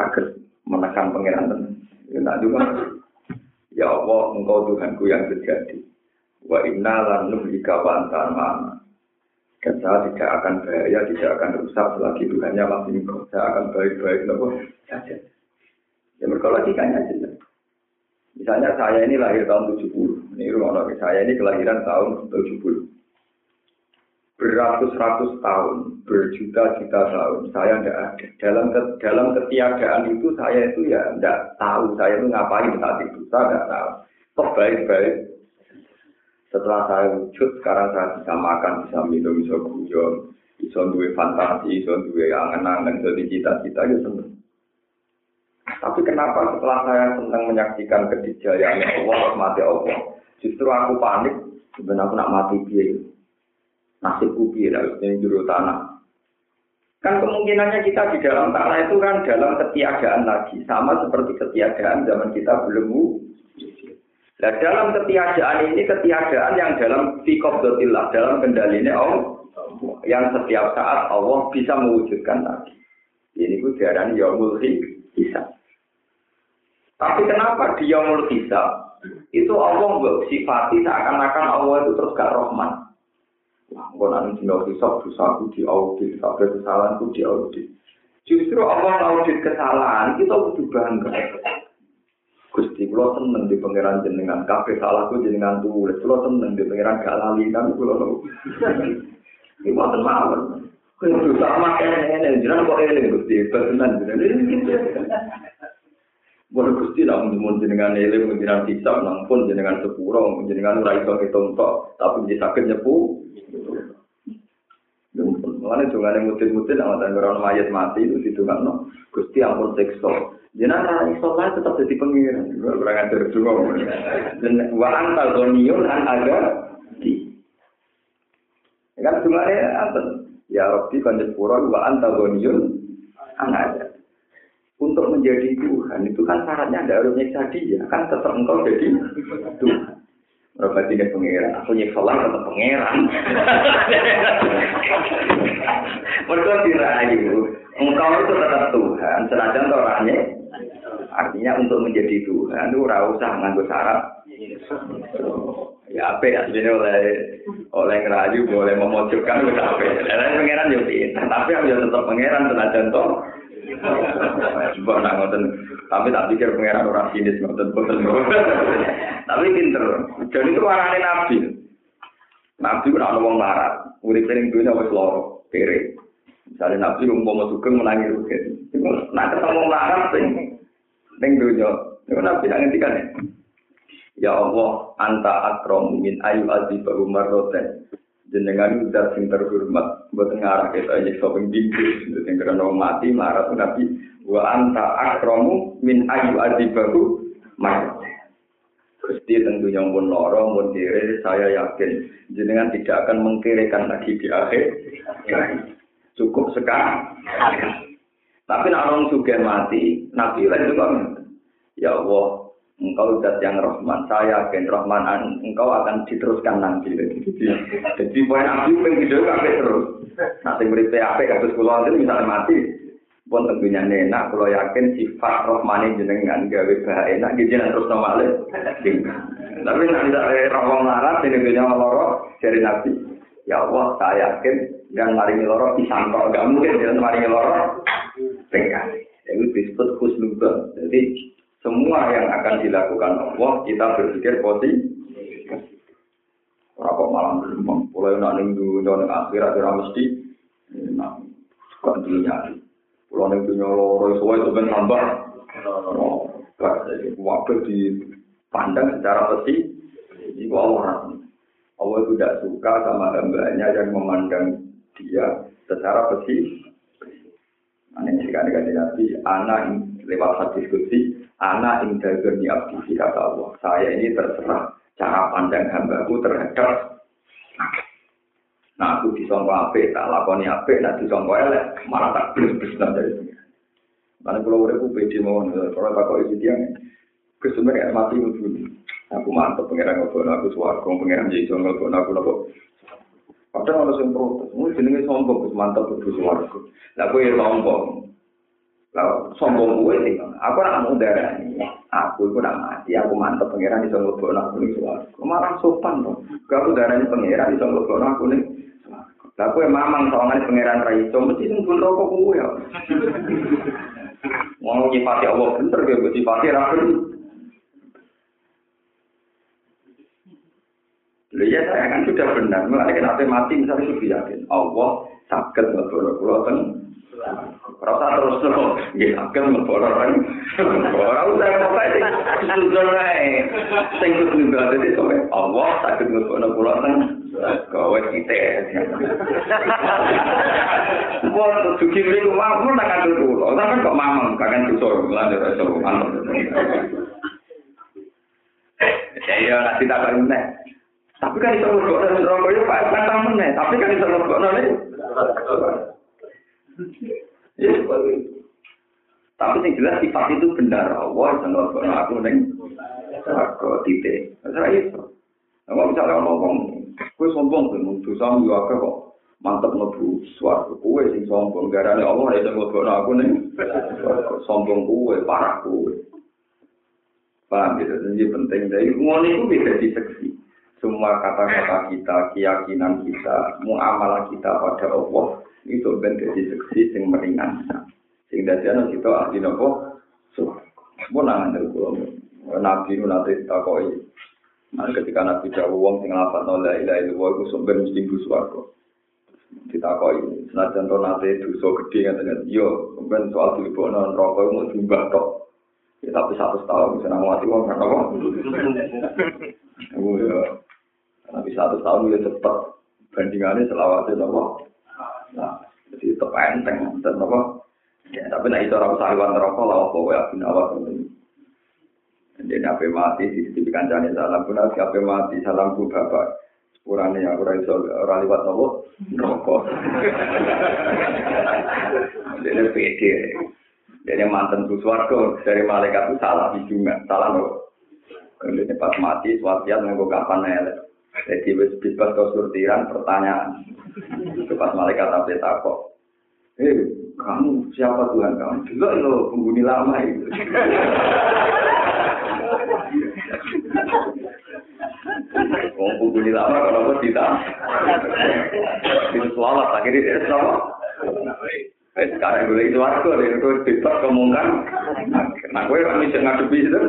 sakit menekan pangeran tenan. Ibu nak ndungo ya Allah engkau Tuhanku yang terjadi. Wa inna lan nuhlika wa anta ma'ana. Dan saya tidak akan bahaya, tidak akan rusak selagi Tuhannya masih engkau. Saya akan baik-baik nopo saja. Ya mereka logikanya jelas. Misalnya saya ini lahir tahun 70. Ini rumah saya ini kelahiran tahun 70 beratus-ratus tahun, berjuta-juta tahun, saya tidak ada. Dalam dalam ketiadaan itu saya itu ya tidak tahu saya itu ngapain saat itu, saya tidak tahu. Kok baik-baik. Setelah saya wujud, sekarang saya bisa makan, bisa minum, bisa guyon, bisa duwe fantasi, bisa duwe angen-angen, jadi cita-cita itu seneng. Tapi kenapa setelah saya senang menyaksikan kedijayaan Allah, mati Allah, justru aku panik, sebenarnya aku nak mati dia nasib kubi harus ini juru tanah. Kan kemungkinannya kita di dalam tanah itu kan dalam ketiadaan lagi, sama seperti ketiadaan zaman kita belum Nah dalam ketiadaan ini ketiadaan yang dalam fikobdotillah, dalam kendalinya Allah, yang setiap saat Allah bisa mewujudkan lagi. Ini ku diarani yaumul hisab. Tapi kenapa di yaumul hisab itu Allah sifati seakan-akan Allah itu terus gak rohman. Ampun nanti dino hisap dosa aku diaudit, sampai kesalahan aku diaudit. Justru Allah audit kesalahan, kita kudu bangga. Gusti kula seneng di pangeran jenengan, kabeh salahku jenengan tulis. Kula seneng di pangeran gak lali kan kula lho. Iki mboten mawon. Kuwi dosa makane ngene, jenengan kok ngene Gusti, pesenan jenengan. Boleh gusti nak mun jenengan mun jenengan hisab nang pun jenengan sepuro jenengan ora iso hitung tok tapi dia sakit nyepu. Mulane dongane mutin-mutin nak wonten ora mayat mati itu ditungakno Gusti ampun siksa. Jenengan iso lah tetep dadi pengiran. Ora ngatur donga. Dan wa anta ghaniyun an aga di. Kan dongane apa? Ya Rabbi kan sepuro wa anta ghaniyun an aga untuk menjadi Tuhan itu kan syaratnya ada harus nyiksa dia kan tetap engkau jadi Tuhan Berapa tiga pangeran, aku nyiksa lah tetap pangeran. Mereka dirayu, engkau itu tetap Tuhan, senajan orangnya. Artinya untuk menjadi Tuhan itu ora usah nganggo syarat. Ya apa ya sebenarnya oleh oleh ngerayu boleh memojokkan apa. Lah pangeran yo tapi aku tetap pangeran senajan toh Coba nak ngoten, tapi tak pikir pangeran orang sinis ngoten boten. Tapi pinter. Dan itu warane nabi. Nabi ora ana wong larat. Urip ning dunya wis lara, kere. Misalnya nabi umpama sugeng menangi rugen. Nah ketemu larat sing ning dunya, itu nabi nak ngendikan ya. Allah, anta akram min ayu azibahu marroten jenengan udah sing terhormat buat ngarah kita aja shopping bingkis yang karena mati marah tuh nabi. Wa anta akromu min ayu adibahu marah Gusti tentunya pun loro, pun diri, saya yakin jenengan tidak akan mengkirikan lagi di akhir. Cukup sekarang. Tapi nak orang juga mati, Nabi lain juga Ya Allah, engkau zat yang Rahman, saya yakin Rahman, engkau akan diteruskan nanti. Jadi, poin nabi pengen video kafe terus. Nanti beri PAP kasus pulau itu misalnya mati, pun tentunya nenak, kalau yakin sifat Rahman jenengan gawe bahaya enak, gitu terus normalnya. Tapi nanti tidak rawang larat, ini dunia loro dari nabi. Ya Allah, saya yakin dan maringi loro disangkau, gak mungkin jangan maringi loro. Tengah. Itu disebut khusnudon. Jadi semua yang akan dilakukan Allah, kita berpikir positif. Rapok malam berlembang, mulai nak ning dunia ning akhirat ora mesti nah suka dunia. Pulau ning dunia loro iso itu ben tambah. Waktu dipandang secara pasti, itu Allah Allah tidak suka sama hambanya yang memandang dia secara pasti. Aneh sekali kan Nabi, anak lewat kutsi, anak ing dalgani abdi kata Allah. Saya ini terserah cara pandang hambaku terhadap Nah, aku disangka apik, tak lakoni apik, nak disangka elek, malah tak beres-beres dari sini. Mana kalau udah aku pede mau, kalau tak kau isi tiang, kesebenarnya mati itu Aku mantap pengiran ngobrol aku suaraku, pengiran jadi jonggol ngobrol aku nopo. Padahal harus yang mungkin jenenge sombong, mantap berdua suaraku. Lah aku ya sombong, Lah sombong gue sih, aku nak mau darah ini. aku itu nak mati, aku mantep pangeran iso nglebokno aku ning swarga. Malah sopan to. Gak aku darani pangeran iso nglebokno aku ning swarga. Lah kowe mamang sawangane pangeran ra iso mesti pun rokok kuwe ya. Mau nyifati Allah bener ya, nyifati ra bener. Lha ya saya kan sudah benar, mulai kenapa mati misalnya sudah yakin Allah sakit kula teng Rasa terus terus, ya agak kan. Orang udah apa sih? Sudah naik. Sing kudu nggak ada sampai Allah sakit pulau kan. Kau kita. Wah, tuh kiri rumah pun nak ada pulau. Tapi kok mamang kagan susur, lanjut aja mantap. Ya iya nanti tak tahu nih. Tapi kan itu dan rokok itu pak meneh. Tapi kan itu mergok nih. Ya. Tapi yang jelas sifat itu benar. Allah yang ngelakuin aku neng. Aku titik. Saya itu. Nah, misalnya ngomong, gue sombong tuh, dosa juga kok mantep nebu suatu kue sing sombong. Gara Allah yang ngelakuin aku neng. Sombong kue, parah kue. Paham gitu? Jadi penting dari ngono itu bisa diseksi. Semua kata-kata kita, keyakinan kita, muamalah kita pada Allah itu ben dadi seksi sing meringankan sing dadi ana kita ahli nopo? Sopo nang ndel kula nabi nu nate takoi. nah ketika nabi jawab wong sing lafal la ilaha illallah iku sumber mesti swarga kita koi senajan to nate dosa gede ngeten kan yo ben soal dilebokno neraka iku mung jumbah tok. Ya tapi satu tahun bisa nang mati wong kan apa Nabi satu tahun ya cepat bandingannya selawatnya sama Nah, jadi tetap enteng dan apa? Ya, tapi nah itu orang sahabat rokok lah apa ya awal ini. Jadi apa mati di sisi kancane salam pun apa mati salam bu bapak. Kurangnya yang kurang iso orang lewat nopo rokok. Jadi pede. Jadi mantan suswargo dari malaikat itu salah juga, salah nopo. Kemudian pas mati, swatiat nggak kapan elek. Jadi wis bebas kesurtiran pertanyaan. Pas malaikat tapi takok. Eh, kamu siapa Tuhan kamu? Juga lo penghuni lama itu. Wong penghuni lama kalau tidak? Itu selamat akhirnya dia selamat. Eh, sekarang gue itu aku, itu bebas kemungkan. Nah, gue kan bisa ngadepi itu.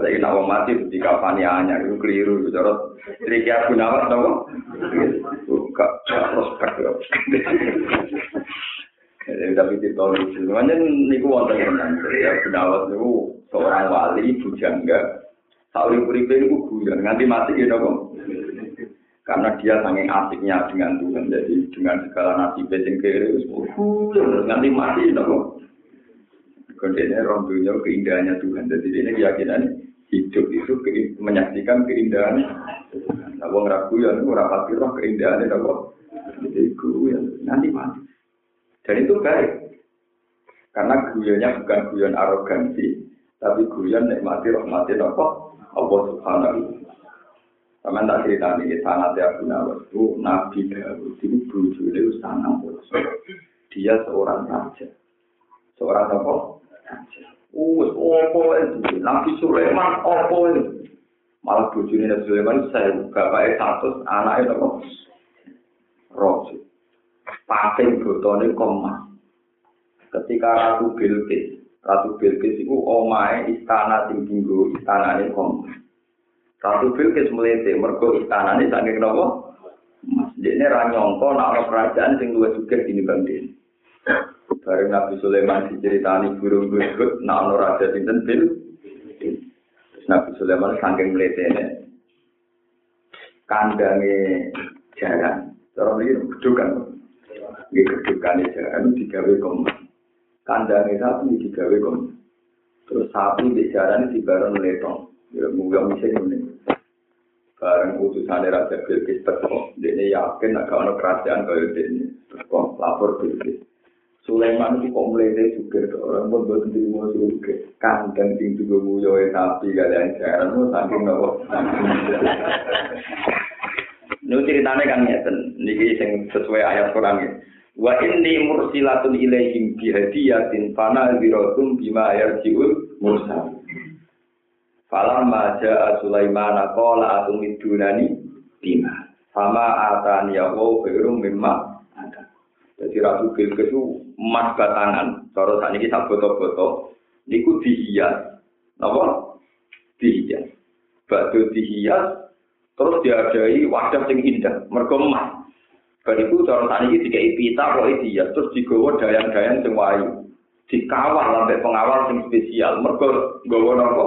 Ada saya nak mati di kafani anyar itu keliru, bicara triki aku nawat dong. Buka prospek ya. Jadi tapi di tahun itu, semuanya niku wonten tenan. Ya Gunawan itu seorang wali bujangga. Sauri puripe itu guyon nganti mati gitu kok. Karena dia saking asiknya dengan Tuhan, jadi dengan segala nasib sing kere, nganti mati gitu kok. Kodenya orang keindahannya Tuhan. Jadi ini keyakinan hidup itu menyaksikan keindahan. Nah, wong ragu ya, wong rapati roh keindahan itu kok. Jadi ya, nanti mati. Dan itu baik. Karena guyonnya bukan guyon arogansi, tapi guyon nikmati rahmati nopo Allah subhanahu sama tak cerita ini, sangat ya Nawas itu Nabi Dawud itu buju itu sangat Dia seorang raja. Seorang apa? Wes opo itu Nabi Sulaiman opo itu malah bojone Nabi Sulaiman saya bapake satu anake apa Rosi pating botone komas ketika Ratu Bilqis Ratu Bilqis itu omahe istana sing dinggo istanane komas Ratu Bilqis melete mergo istanane saking napa? Mas. Dene ra nyangka nek ana kerajaan sing luwih sugih dinimbang dene Bareng Nabi Sulaiman diceritani burung gurgut, nak ono raja sinten bil. Nabi Sulaiman saking mletene. Kandange jaran. Cara iki gedukan. Nggih gedukane jaran digawe kom. Kandange sapi digawe kom. Terus sapi di jaran dibareng letong. Ya muga mesti ngene. Bareng utusan Raja Bilqis teko, dene yakin nek ono kerajaan kaya dene. Teko lapor Bilqis. Sulaiman itu kok melete juga orang pun buat terima juga kandang sing juga muyo sapi kalian jaran mau saking nopo Ini ceritanya kan ngeten, niki sing sesuai ayat Quran ini. Wa inni mursilatun ilaihim bihadiyatin fana ziratum bima yarjiul mursal. Falamma ja'a Sulaiman qala atumidunani bima. Fama atani ya wa khairum mimma ada. Jadi Ratu Bilqis itu emas batangan. Cara saat ini kita foto-foto. Niku dihias. Napa? Dihias. Batu dihias. Terus diadai wadah yang indah. Mereka emas. Bariku cara saat ini dikai pita kok dihias. Terus digawa dayang-dayang yang wayu. dikawal sampai pengawal yang spesial mereka gawa nopo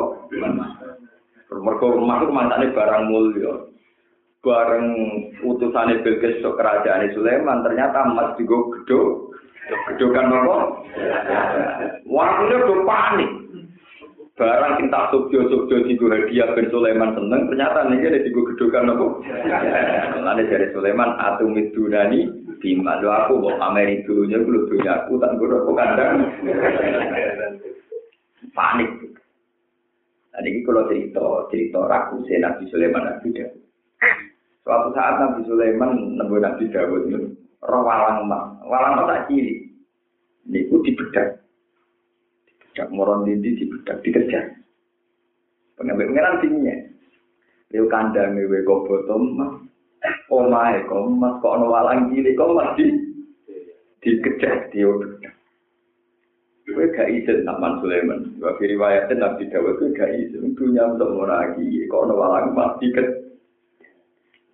mereka rumah itu mantannya barang mulia bareng utusannya Bilqis ke kerajaan Sulaiman ternyata emas juga gedho gedho kan nopo waktunya udah panik. Barang tak subjo subjo di hadiah ben Sulaiman seneng ternyata nih ada di gedho kan nopo lalu dari Sulaiman atumid dunani bima. Lo aku mau pamerin dulunya dulu dunia aku tak gue kok kandang. Panik. Tadi ini kalau cerita cerita saya Nabi Sulaiman Nabi. Dawud. Suatu saat Nabi Sulaiman nemu Nabi Dawud itu roh walang emas, walang emas tak ciri. Ini itu dibedak, dibedak moron dindi dibedak dikejar. Pengambil pengiran tingginya. Liu kandang ewe kobotom omahe kok mas kok ono walang cilik kok mas di dikejar diodot. Kowe gak izin Naman Sulaiman. Wa fi riwayatin Nabi Dawud kowe gak izin dunia untuk lagi kok ono walang mas diket.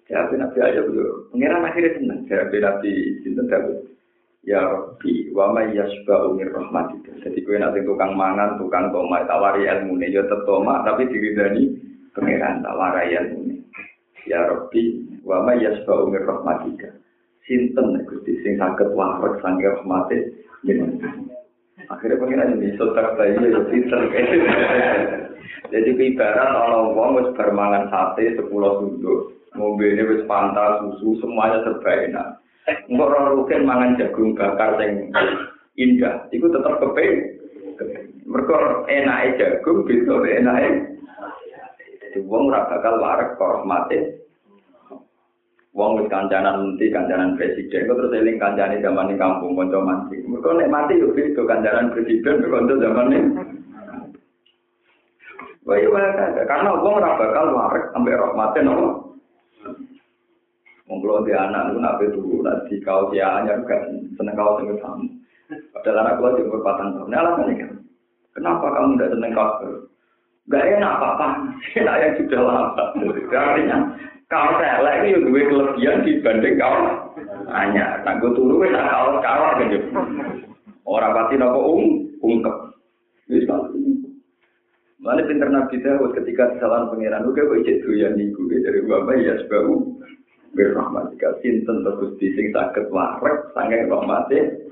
Jadi Nabi aja dulu. Pengiran akhirnya senang. Jadi Nabi Sinten Dawud. Ya Rabbi, wa ma yasba'u min rahmatika. Jadi kowe nanti tukang mangan, tukang toma, tawari ilmu ya tetep toma, tapi diridani pengiran tawari ilmu Ya Rabbi, wa ma yasba'u min rahmatika. Sinten Gusti sing saged warek sange rahmate jenengan. Akhirnya pengiran ini sotak bayi ya sinten. Jadi ibarat orang wong wis sate 10 sunduk, mobilnya wis pantas, susu semuanya serba enak. Engko ora rugen mangan jagung bakar sing indah, iku tetep kepe. Mergo enake jagung beda enake. Jadi ora bakal warek kok Wong wis kancanan menteri, kancanan presiden, kok terus eling kancane zaman ning kampung kanca mati. Mergo nek mati yo beda kancanan presiden kanca zaman ning. Wah, karena wong ora bakal warek sampai rahmate nopo. Wong kula di anak niku nak turu nanti kau dia hanya kan seneng kau sing kamu. Padahal anak kula di umur tahun. Alasannya kan, kenapa kamu tidak seneng kau? Gak enak apa-apa, enak yang sudah lama. Artinya, Kaos elek itu dua kelebihan dibanding kaos hanya. Nah, gue turu wes kaos kaos kan Orang pasti nopo um ungkep. Bisa. Mana pinter Nabi Dawud ketika kesalahan pangeran oke kok ijek doyan niku dari bapak ya sebab berrahmatika sinten terus di sing saged warek sange rahmate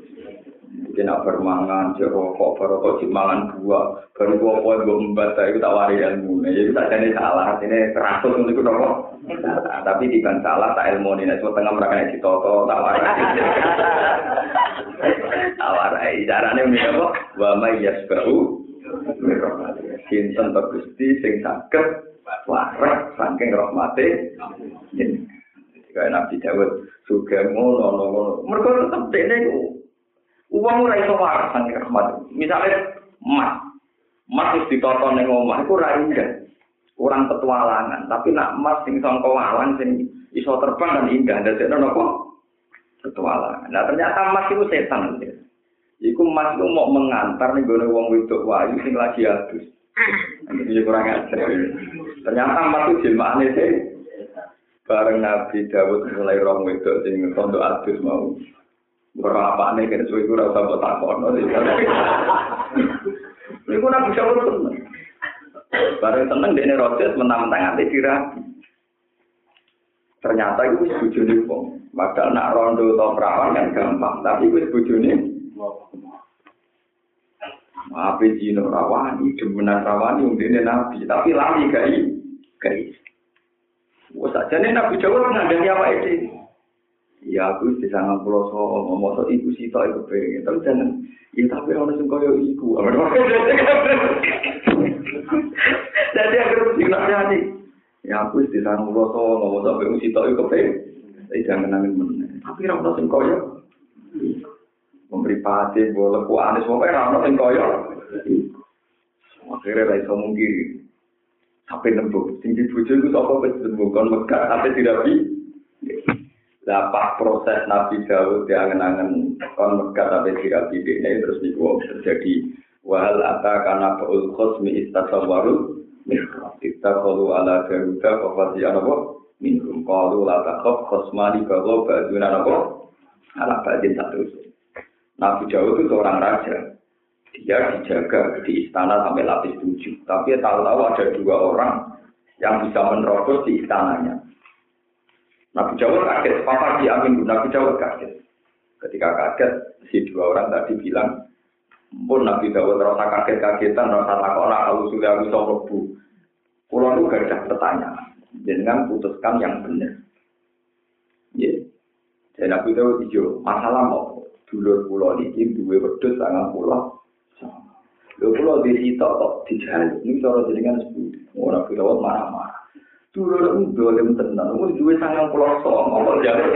Mungkin nak bermangan, jerokok, berokok, cimangan buah, baru gua poin gua membaca itu tak wari ilmu. Jadi tak jadi salah, ini teratur untuk itu dong. Tapi di salah tak ilmu ini, cuma tengah mereka di toto, tak wari. Tak wari, caranya ini apa? Wa mayyas bau, sinten tergusti, sing sakit, warak, saking rahmati. Kayak Nabi Dawud, juga ngono, ngono. Mereka tetap ini Uang ora iso waras nang rahmat. Misale emas. Emas wis ditoto ning omah ora indah. Kurang petualangan, tapi nak emas sing sangka walang sing iso terbang dan indah dadekno napa? Petualangan. Nah ternyata emas itu setan. Iku emas itu mau mengantar nih gue wong wedok wayu sing lagi adus. Ini kurang ajar. Ternyata emas itu jelmaane sih. Bareng Nabi Dawud mulai rong wedok sing tondo adus mau. Ora apa nih kan suwe ora usah mbok takon. Iku nak bisa urut. Bareng tenang dene proses mentang-mentang ate dirapi. Ternyata itu wis bojone wong. Padahal nak rondo atau perawan kan gampang, tapi wis bojone Ape jino rawani, demenan rawani undine nabi, tapi lali gai, gai. Wes sajane nabi Jawa ngandani apa itu? Ya aku di sana pulau so ngomong so ibu sih tau ibu pengen tapi jangan. Ya tapi orang sing koyo ibu jadi aku sih nak ya aku di sana pulau so ngomong so ibu sih tau ibu pengen tapi jangan nangis mana tapi orang sing koyo mripate boleh ku anis pokoke ora ono sing kaya. Akhirnya ra iso mungkiri. Sampai nembuk, tinggi bojo itu sapa wis nembuk kon megah sampai dirabi. Lah proses Nabi Daud diangen-angen kon megah sampai dirabi ini terus niku terjadi wahal ata kana qaul khosmi kita qalu ala garuda fa fasiya napa? Minhum. Qalu la takhaf khosmani bago baduna napa? Ala badin satu. Nabi Daud itu seorang raja dia dijaga di istana sampai lapis tujuh. Tapi tahu-tahu ada dua orang yang bisa menerobos di istananya. Nabi Dawud kaget, Papa diamin Nabi Dawud kaget. Ketika kaget, si dua orang tadi bilang, pun Nabi Dawud rasa kaget-kagetan, rasa takona kalau sudah aku bu. Pulau itu gak ada pertanyaan. Dengan putuskan yang benar. Ya. Dan Nabi Dawud hijau, masalah mau dulur pulau ini dua wedus sangat pulau Lho kula di sitok kok dijaluk. Ini cara jenengan sepundi. Ora kira marah-marah. Dulu lu dolim tenan, lu duwe sangang pulau songo, kok jaluk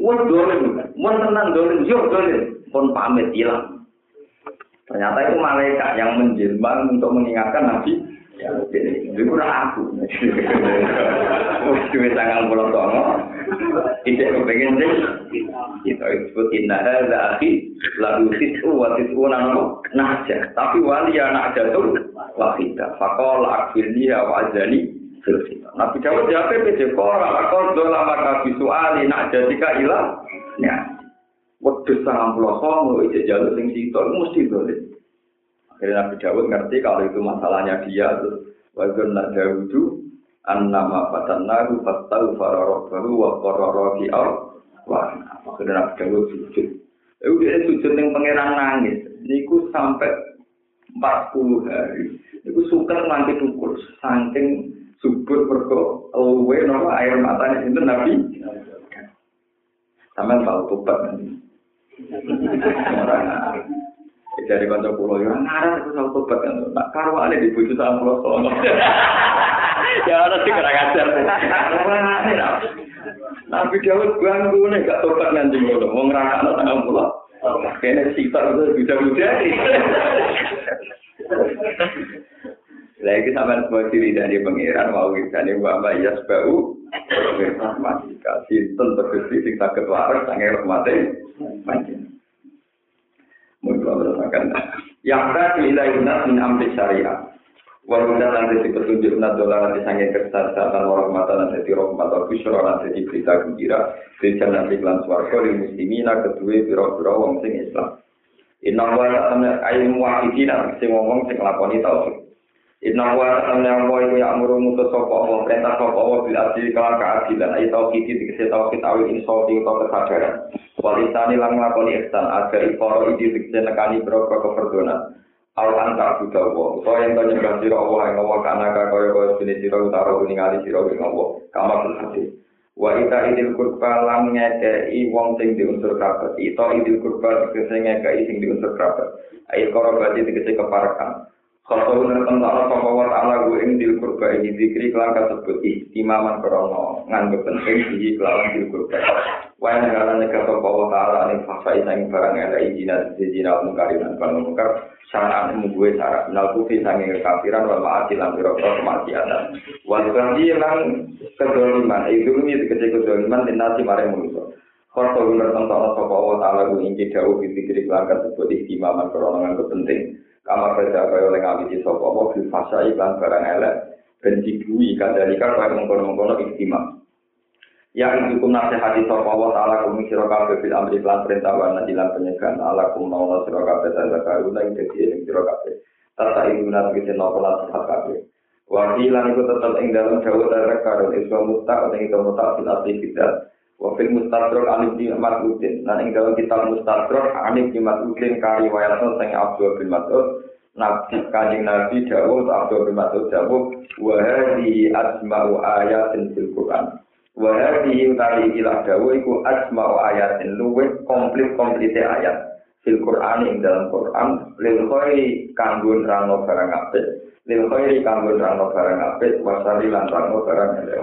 Wah dolim, mau tenang dolim, yuk dolim, pun pamit hilang. Ternyata itu malaikat yang menjelma untuk mengingatkan Nabi Ya, itu aku. Wis duwe sangang pulau songo. Tidak kepengen sih. Kita disebut inna hadza akhi lalu tisu wa tisu nano naja. Tapi wali anak jatuh wahida. Fakol akfirni wa azani Nabi Dawud jawab pede kora lakon dola maka bisuali nak jadika ilah. Ya. Wedus sangang pulau songo ijek jalur sing situ mesti boleh. Akhirnya Nabi Dawud ngerti kalau itu masalahnya dia terus wajar nak Dawudu an nama patan naru fatau fararok baru wa kororo di al wah akhirnya Nabi Dawud sujud. Itu dia sujud yang pangeran nangis. Niku sampai 40 hari. Niku suka nanti tukul saking subur berko luwe nama air matanya itu Nabi. Sampai tahu tupat nanti. dari kanca pulau ya ngarep aku sama tobat kan. Tak karwane di bojo sama pulau sono. Ya ana sing ora ngajar Nabi Dawud bangku nih gak tobat nanti ngono. Mau ngerakakno tanggal pulau. Kene sitar itu bisa menjadi. Lagi sama sebuah ciri dari pangeran mau kita nih bapak ya sebau masih kasih tentu kesih sing sakit waras sange rahmate panjang mengatakan yang tadi ilai nas min amri syariah Walau dan jadi petunjuk nak dolar nanti sange kertas dan warahmatan nanti rahmat atau bisyara nanti berita gembira di jalan iklan suarga di muslimina kedua biro-biro wong sing Islam. Inna wa ta'ala ayin muwahidina sing ngomong sing lakoni tauhid. Inna wa ta'ala wa iku ya amuru mutus sapa Allah perintah sapa Allah bil adil kalan keadilan ayo tauhid dikese tauhid awi insofi utawa kesadaran. Walisani lang nglakoni ihsan agar ikoro iki dikese nekani boro keperdonan. Al anta buta wa utawa to nyembah sira Allah ing Allah kana kaya kaya dene sira utara ningali sira ing Allah. Kama hati. Wa ita idil kurba lang ngekei wong sing diunsur kerabat. Ita idil kurba dikese ngekei sing diunsur kerabat. Ayo koro berarti dikese keparakan. Kalau ngerti Allah sama wa ta'ala gue ing dil kurba ini dikri kelang kasebut istimaman krono nganggep penting di kelawan dil kurba. Wa yang ngarane kata wa ta'ala ing fasa isang barang ada izina izina mungkari dan panungkar syara'an gue syarat minal kufi sangi kekafiran wal ma'ati lan biro-biro kemaksiatan. Wal kanji lang kedoliman, itu ini dikecil kedoliman dan nasi maring manusia. Kalau ngerti Allah sama wa ta'ala gue ing di dikri kelang kasebut istimaman krono nganggep penting. Kamar kerja kaya oleh ngawiti sopo apa bil fasa iklan barang elek dan dibui kadalika kaya mengkono-mengkono istimewa Ya hukum nasihati sopo Allah ta'ala kumi siro kabe bil amri iklan perintah wa nadilan penyegan ala kum nauna siro kabe tanda karuna yang jadi yang siro kabe tata ibu nat kisi nopo nasihat kabe Wakilan itu tetap ing dalam jauh dari karun iswa mutak atau itu mutak fil aktivitas Wafil mustadrok anif di Mas'udin. Nah, ing dalam kitab mustadrok anif di Mas'udin kari wayatno sing Abdul bin Mas'ud. Nabi kanjeng Nabi Dawud Abdul bin Mas'ud Dawud wahadi asma'u ayatin fil Quran. Wahadi utawi ilah Dawud iku asma'u ayatin luwe komplit komplite ayat fil Quran ing dalam Quran lil khairi kanggo nerangno barang lil khairi kanggo nerangno barang apik wasari lan nerangno barang elek